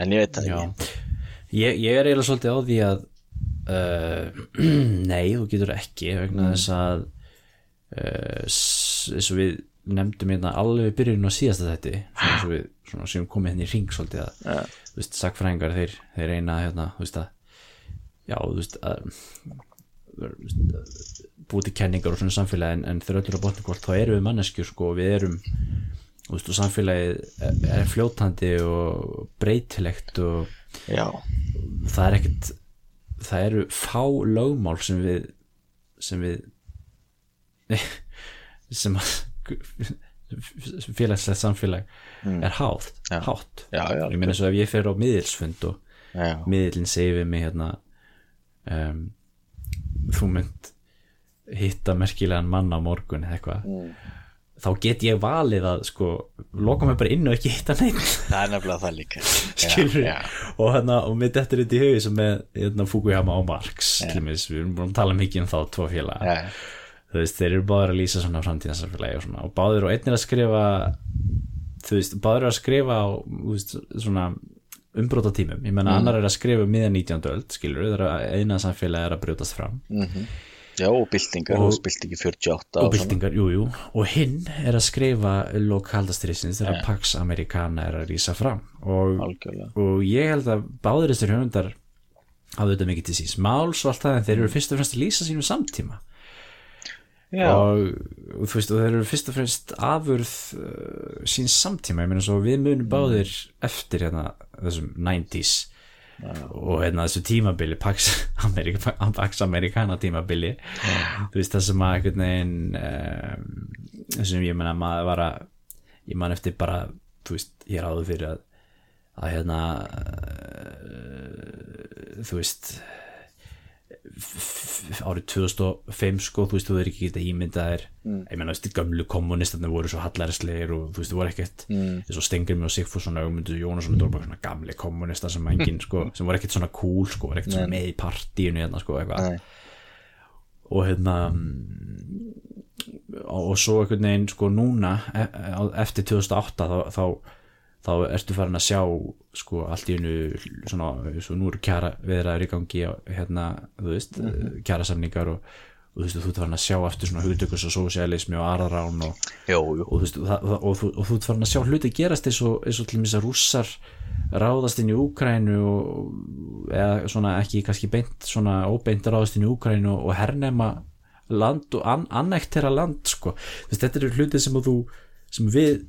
En ég veit já. ekki. Ég, ég er eiginlega svolítið á því að uh, *clears throat* nei, þú getur ekki vegna þess að uh, s- eins og við nefndum hérna alveg byrjun á síðasta þetta svona og við svona, sem komið hérna í ring svolítið að Ja. þú veist, sagfræðingar þeir, þeir reyna hérna, þú veist að já, þú veist að búið til kenningar og svona samfélagi en, en þeir öllur á botningvort þá erum við manneskjur sko og við erum þú veist og samfélagið er, er fljótandi og breytilegt og já, það er ekkert það eru fá lögmál sem við sem við *laughs* sem að félagslegt samfélag er hátt, Já. hátt. já, já, ég meina svo ef ég fer á miðilsfund og já, miðilin segir við mig hérna um, þú mynd hitta merkilegan mann á morgun eða eitthvað þá get ég valið að sko loka mig bara inn og ekki hitta neitt það er nefnilega það líka. *laughs* Og hérna og mitt eftir þetta í hugi sem með hérna, Fukuyama og Marx við erum búin að tala mikið um þá tvo félag já, þú veist, þeir eru báður að lýsa svona framtíðansarfélagi og svona og báður og einn er að skrifa þú veist, báður að skrifa á veist, svona umbróta tímum ég menna annar er að skrifa um miðan 19. öld skilur, það er að eina samfélagi er að brjótast fram. Já, og byltingar Og- byltingi 48 og byltingar, jú, jú. Og hinn er að skrifa lok kaldastriðsins þegar Ja. Pax Americana er að rýsa fram. Og og ég held að báður þessir höfundar hafðu þetta mikið til síns máls og allt það en þeir eru fyrst og fremst að lýsa sínum samtíma og, og þú veist og þeir eru fyrst og fremst afurð uh, síns samtíma, ég meina svo við munum báðir eftir hérna þessum 90s og hérna þessu tímabili Pax, *laughs* Amerika, Pax Americana tímabili. Þú veist það sem að einhvern veginn um, þessum ég meina maður var að ég man eftir bara, þú veist, ég er áður fyrir að að hérna uh, þú veist árið 2005 sko, þú veist, þú er ekki getað ímyndaðir mm. ég meina, þú veist, gamlu kommunistarnir voru svo hallarislegir og þú veist, þú voru ekkert mm. þess að Stengrimmi og Sigfússon og Ögmundur Jónasson mm. bara svona gamli kommunistar sem engin *laughs* sko, sem voru ekkert svona cool sko, voru ekkert svona með í partíinu hérna sko, eitthvað og hérna og, og svo einhvern veginn sko núna e e eftir 2008 þá, þá, þá ertu farin að sjá sko allt í einu svona, svo nú eru kjara viðraður í gangi hérna, þú veist, mm -hmm. kjara samningar og, og þú veist, þú ert farin að sjá eftir svona hugtökus og sósialismi og aðrarán og, jú, og þú veist, og, og, og, þú- og þú ert farin að sjá hluti gerast eins og, eins og til þess að rússar ráðast inn í Úkrænu og, eða svona ekki kannski beint svona óbeint ráðast inn í Úkrænu og, og hernema land og an, annektera land sko, þú veist, þetta eru hluti sem þú, sem við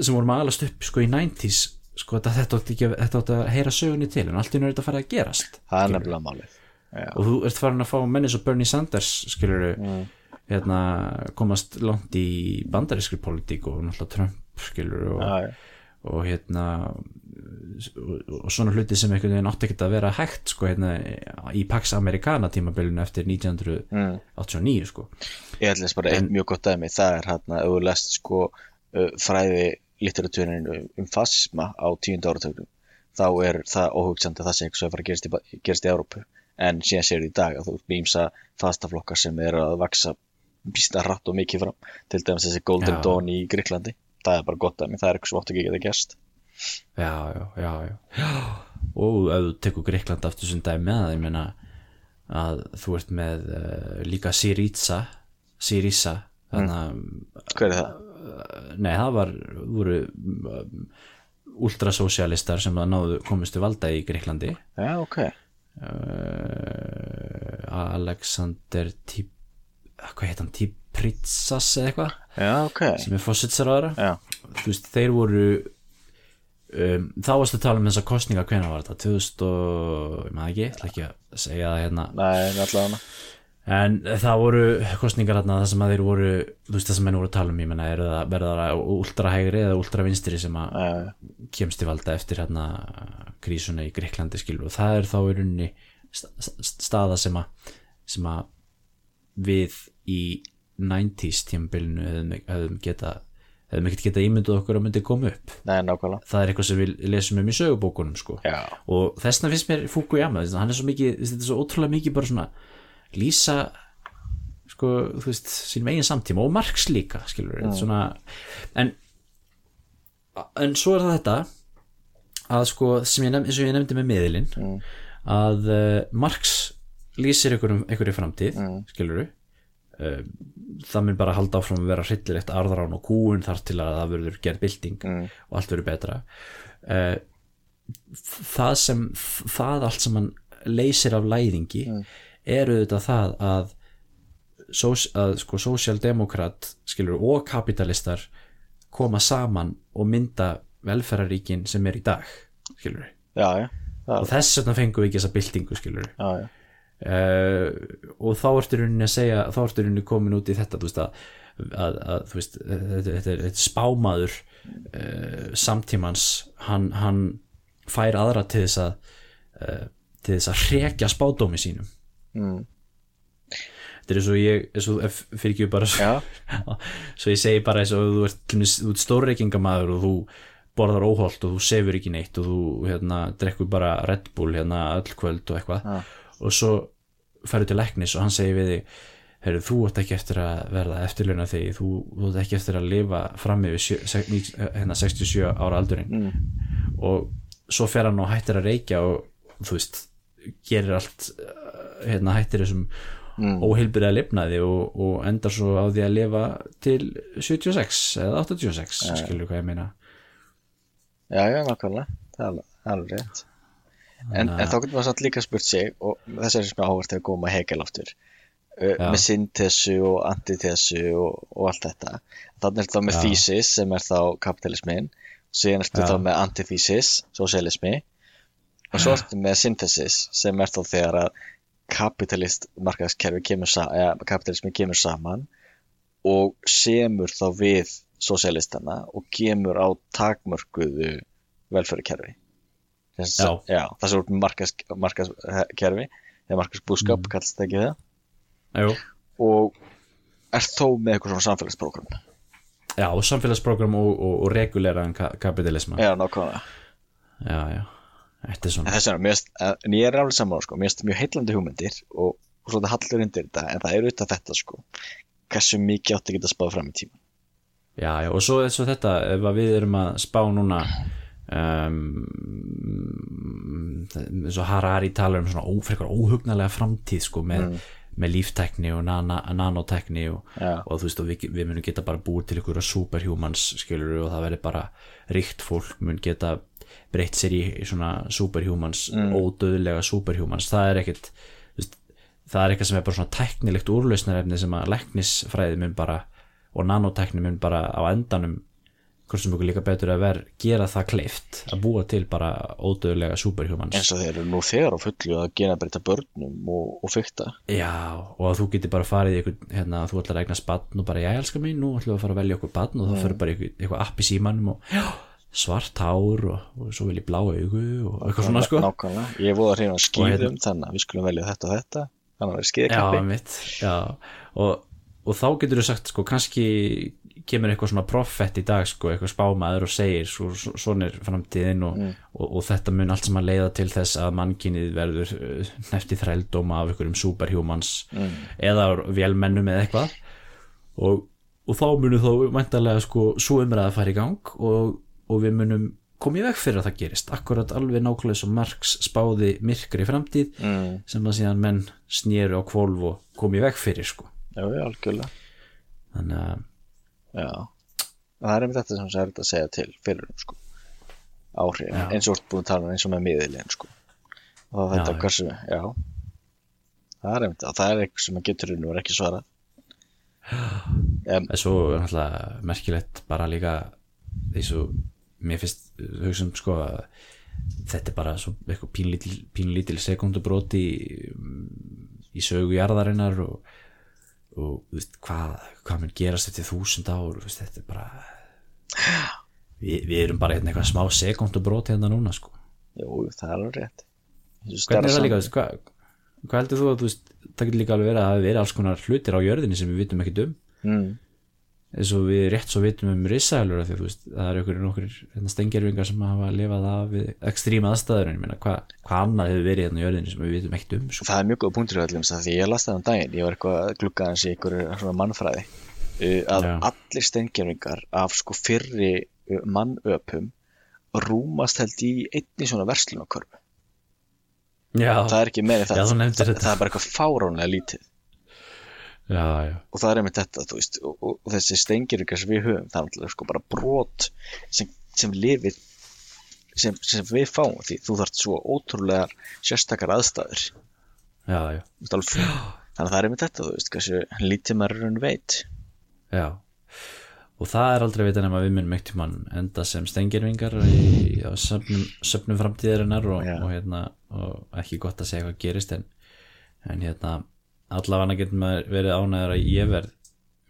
sem vorum að alast upp sko í 90s sko þetta, þetta, átti ekki, að- þetta átti að heyra sögunni til en allt í er þetta að fara að gerast það er nefnilega málið og þú ert farin að fá menni svo Bernie Sanders skilur hérna, komast langt í bandarískri politík og náttúrulega Trump skilur og, já, og hérna og, og svona hluti sem einhvern veginn átti ekki að vera hægt sko hérna í Pax Americana tímabilinu eftir 1989 sko. Ég ætla þess bara eitt mjög gott dæmi það er hérna, lest sko fræði litteratúrin um fasisma á tíundu áratögnum þá er það óhugsandi að það sé eitthvað að fara að gerast í, gerast í Európu en síðan sér í dag að þú býmsa fastaflokkar sem er að vaksa býsta hratt og mikið fram til dæmis þessi Golden Já. Dawn í Gríklandi það er bara gott dæmi, það er eitthvað sem átti ekki að geta gerst já, já, já, já. og ef þú tekur Greikland aftur sem dæmi með það, ég meina að þú ert með uh, líka Syriza Syriza að hver er það? Nei, það var voru um, ultrasocialistar sem náðu komist til valda í Greiklandi Já, ok, uh, Alexander Tip, hvað heit hann? Tipritsas eða eitthvað? Já, ok. Sem er fósitsaráðara Já, þú veist, þeir voru um, þá varstu að tala um þessa kostninga hvenær var þetta, 2000 og ég maður ekki, ætla ekki að segja það hérna. Nei, allavega en það voru kostningar þarna það sem að þeir voru þú veist það sem menn voru að tala um ég menna er það verða það ultra hægri eða ultra vinstri sem að uh, kemst í valda eftir hérna krísuna í Greiklandi skilur og það er þá í rauninni sta- sta- staða sem að sem að við í 90s tímabilinu hefðum, hefðum geta hefðum ekkert geta ímynduð okkur að myndi koma upp. Nei, nákvæmlega. Það er eitthvað sem við lesum um í sögubókunum sko. og þessna finnst mér Fukuyama þess vegna, hann er svo mikið, þetta er svo ótrúlega mikið bara svona lýsa sko, þú veist, sínum eigin samtíma og Marx líka, skilur mm. svona, en en svo er það þetta að sko, sem ég, og ég nefndi með miðilinn Mm. að uh, Marx lýsir einhverju framtíð mm. skiluru uh, það mun bara halda áfram að vera hryllilegt arðrán og kúun þar til að það verður gerð bylting Mm. og allt verður betra uh, það sem það allt sem hann leysir af læðingi er auðvitað það að, að sko, sósjaldemokrat og kapitalistar koma saman og mynda velferðaríkin sem er í dag skilur já, já, já, og þess vegna fengum við ekki þessa byltingu skilur já. uh, og þá ertu rauninni að segja þá ertu rauninni komin út í þetta þú veist að, að, að þú veist þetta, þetta, er, þetta er spámaður uh, samtímans. Hann, hann fær aðra til þess að uh, til þess að hrekja spádómi sínum Mm. þetta er eins og ég eins og fyrir ekki bara svo, *laughs* svo ég segi bara eins og þú ert, ert stórreikingamæður og þú borðar óholt og þú sefur ekki neitt og þú hérna, drekkur bara Red Bull hérna öll kvöld og eitthvað Já. og svo ferðu til læknis og hann segir við þig Heru, þú ert ekki eftir að verða eftirluna þig þú, þú ert ekki eftir að lifa fram yfir ní- hérna, 67 ára aldurinn Mm. og svo fer hann og hættir að reykja og þú veist gerir allt hérna, hættir þessum mm. óheilbyrða lifnaði og, og endar svo á því að lifa til 76 eða 86 skilur hvað ég meina? Já, já, nákvæmlega. Það er alveg- það rétt. En, en þá getur maður samt líka spurt sig og þess er sem að koma Hegel aftur. Uh, með syntesu og antitesu og, og allt þetta. Þannig er þetta með thesis sem er þá kapitalismin síðan ertu þá með antithesis, sosialismi og svo *clears throat* ertu með synthesis sem er þá þegar að kapitalist markaðskerfi kemur, sa ja, kapitalismi kemur saman og semur þá við sosialistana og kemur á takmörkuðu velferðarkerfi. Þess, markas, markaskerfi eða markasbúskap, mm. kallast það ekki það. Jú. og er þó með eitthvað svona samfélagsprogram? Já, og samfélagsprogram og, og, og reguleraðan ka kapitalisma já, nákvæmlega. Já, já, en, ég er alveg saman sko, mér finnst mjög heillandi hugmyndir og, og svona hallur undir þetta en það er auðvitað þetta sko. Hversu mikið átti að geta spáð fram í tíma Já, já, og svo svo þetta ef við erum að spá núna um, eins og Harari talar um svona ófrekar óhugnalega framtíð sko með, með líftekni og nana, nanotekni og, og þú veist og við, við munum geta bara búið til ykkur superhumans skilur og það verður bara ríkt fólk mun geta breytt sér í, í svona superhumans ódöðlega superhumans. Það er veist, það er eitthvað sem er bara svona teknilegt úrlausnarefni sem að læknisfræði mun bara og nanotekni mun bara á endanum hvort sem okkur líka betur að vera gera það kleift að búa til bara ódöðlega superhumans. Eins og þeir eru nú þegar á fullu að gena breyta börnum og, og fykta. Já, og að þú getur bara farið í eitthvað, hérna, þú ætlar að eignast batn og bara, já, elskar mín, nú ætlum við að fara að velja okkur batn og þá fyrir bara eitthvað, eitthvað app í símanum og já, svart hár og, og svo vil ég blá augu og eitthvað svona, sko. nákvæmlega, ég er voða hrifin á skýðum þannig að við skulum velja þetta og þetta. Þannig að það er já, og, og þá getur þú sagt, sko, kannski kemur eitthvað svona profett í dag, sko, eitthvað spámaður og segir, svo, svo, svona er framtíðin og, og, og þetta mun allt saman leiða til þess að mannkinnið verður uh, nefti þrældóma af einhverjum superhumans eða vélmennum eða eitthvað. Og, og þá munum þó mæntalega sko svo umræða að fara í gang og, og við munum koma í veg fyrir að það gerist. Akkurat alveg nákvæmlega sem Marx spáði myrkri framtíð mm. sem að síðan menn snýru á kvolf og kom í veg fyrir sko. Já, já, algjörlega. Þannig að já, það er einmitt þetta sem það er að segja til fyrir um sko. Áhrifin, Já. eins og búin að tala um eins og með miðilinn sko. Og þetta Já, hversu, já. Það er einmitt, að það er eitthvað sem að getur nú ekki svarað. *gasps* Um, það er svo náttúrulega merkilegt bara líka því svo mér finnst hugsa um sko að þetta er bara eitthvað pínlítil, pínlítil sekundubrót í í sögu jarðarinnar og, og veist, hvað, hvað mun gerast eftir þúsund ár veist, þetta er bara við, við erum bara hérna eitthvað smá sekundubrót hérna núna sko. Jú, það er alveg rétt. Hvernig er það líka, veist, hvað, hvað heldur þú að það getur líka alveg verið að það hafi verið alls konar hlutir á jörðinni sem við vitum ekkert um? Mm. Eins og við rétt svo vitum um risælur því veist, það eru ykkur nokkur hérna, stengjörfingar sem hafa lifað af við ekstríma aðstæður en ég meina, hvað hva annað hefur verið hérna á jörðinni sem við vitum ekkert um sko. það er mjög góð punktur í öllum því ég las það um daginn, ég var eitthvað að glugga hans í einhverju mannfræði uh, að Já. allir steingerfingar af sko fyrri uh, mannöpum rúmast held í einni svona verslunarkörfu. Já, það er ekki meira það, Já, það, það er bara eitthvað fáránlega lítið já, já, og það er einmitt þetta, veist og, og, og þessi steingerfingar sem við höfum það er náttúrulega sko bara brot sem, sem lifir sem, sem við fáum því þú þarft svo ótrúlega sérstakar aðstæður. Já, þannig að það er einmitt þetta, veist hversu lítið maður en veit. Já. Og það er aldrei vita nema við munum ekkert mann enda sem stengjörfingar í, á söfnum, söfnum framtíðarinnar og, og hérna og ekki gott að segja hvað gerist en, en hérna allavega getur maður verið ánæður að ég verð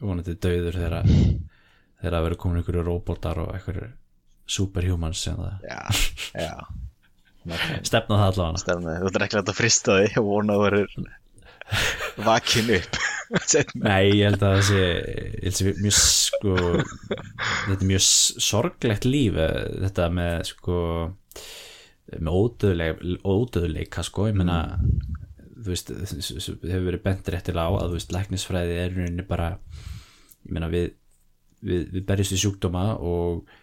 vonandi döður þegar þegar að vera komin einhverju róbótar og einhverju superhumans sem það Já, já. Stefna það allavega. Stefnið, þú ert ekki að frista því og vona að verður vakin upp. *laughs* Nei, ég held að það sé, mjög sko þetta er mjög sorglegt líf eh, þetta með sko með ódöðleik, ódöðleika sko, ég meina þú veist, það hefur verið bent réttilega á að þú veist, læknisfræði er rauninni bara ég meina við við, við berjumst við sjúkdóma og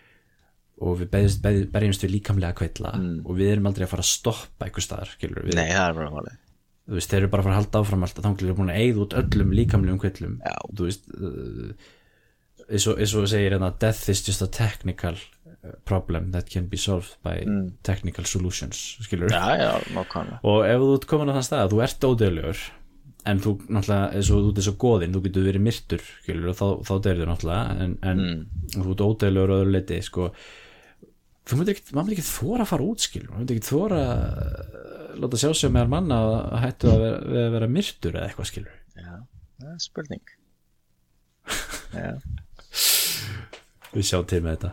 og við berjumst, berjumst, við líkamlega kveilla og við erum aldrei að fara að stoppa einhver staðar, skilur við, Nei, það er bara málið. Þú veist, þeir eru bara að fara að halda áfram alltaf þannig að búin að eigða út öllum líkamlegum kvillum Já. þú veist uh, eins og, segir hérna death is just a technical problem that can be solved by technical solutions já, nákvæmlega. Og ef þú ert komin á þann stað að þú ert ódöðlegur en þú náttúrulega þú ert eins og goðinn þú getur verið myrtur skilur og þá, þá dörður náttúrulega en, en þú ert ódöðlegur og öðru leiti sko þú myndir ekkert, maður myndir ekkert þóra að fara út skilur maður myndir ekkert þóra að láta sjá sig meðal manna að hættu að vera, að vera myrtur eða eitthvað skilur Já, það er spurning. *laughs* Já, við sjáum til með þetta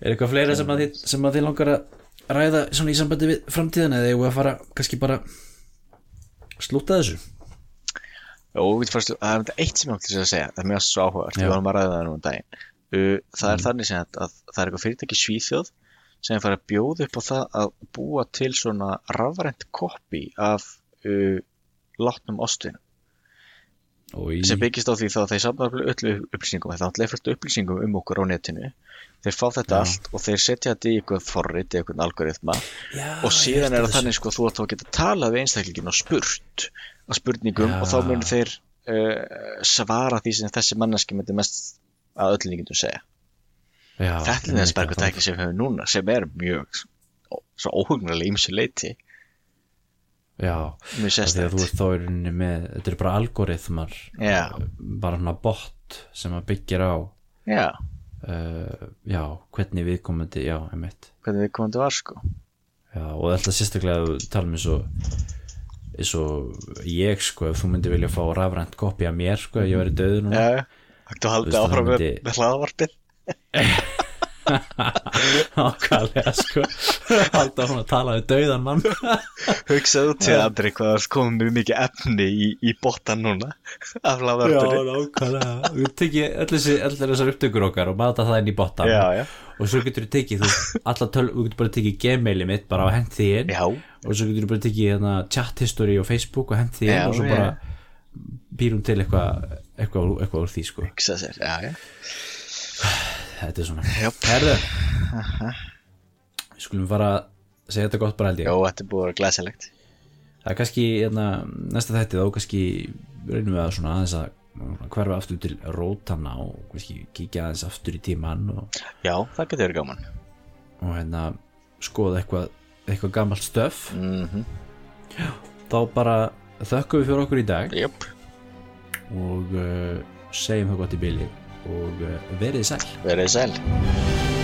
er eitthvað fleira sem að þið, sem að þið langar að ræða svona í sambandi við framtíðan eða ég að fara kannski bara slúta þessu? Og við fyrst, það er eitt sem ég átti að segja það er mjög svo Já. við varum að ræða það nú um daginn. Það er þannig sem að, að það er eitthvað fyrirtæki Svíþjóð sem fara að bjóða upp á það að búa til svona rafrænt koppi af uh, látnum ostinum. og í, sem byggist á því þá að þeir samna öllu upplýsingum það er alltaf fullt upplýsingum um okkur á netinu. Þeir fá þetta Já. allt og þeir setja þetta í eitthvað forrit eða eitthvað algoritma. Já, og síðan er það þannig sko að þú átt þá að geta talað við einstaklingin og spurt að spurningum Já. og þá mun þeir uh, svara því sem þessi manneski myndi mest að líkindum segja. Já, þetta er þess bergu tæki sem við höfum núna sem er mjög svo óhugnarlega ímsu leiti já, því að þú ert þá í rauninni með þetta er bara algoritmar Já. bara svona bot sem að byggir á já, uh, já, hvernig viðkomandi já, emitt hvernig við komum til var sko. Já, og þetta sérstaklega að tala um eins og ég sko ef þú myndir vilja fá rafrænt koppi af mér sko ef ég verið döður núna. Já, að Þú halda áfram með, myndi- með hlaðvarpið *laughs* *laughs* ákvæðlega sko. Halda hún að tala við döðan mann. *laughs* Hugsaðu til Andri hvað það komum mjög mikið efni í, í botan núna af hlaðvarpinu nákvæðlega Þú tekið allir þessi- allar þessar upptökur okkar og mata það inn í botan já, já, og svo getur þú tekið þú, allar töl, þú getur bara tekið gmailið mitt bara og hent því inn. Já, og svo getur þú bara tekið hérna, chat history og Facebook og hent því inn Já, og svo já. bara býrum til eitthvað eitthvað, eitthvað úr því sko. Hugsaðu sér, já, já þetta er svona Jöp. Herðu. Við skulum fara að segja þetta gott bara held ég. Jó, þetta er búið að vera glæsilegt. Það er kannski hérna, næsta þætti þá kannski reynum við að svona aðeins að hverfa aftur til rótana og kannski kíkja aðeins aftur í tíman og, Já, það getur verið gaman. Og hérna skoða eitthvað eitthvað gamalt stöf. Mm þá bara þökkum við fyrir okkur í dag. Jöp, og uh, segjum það gott í bili og uh, verið sæl. Verið sæl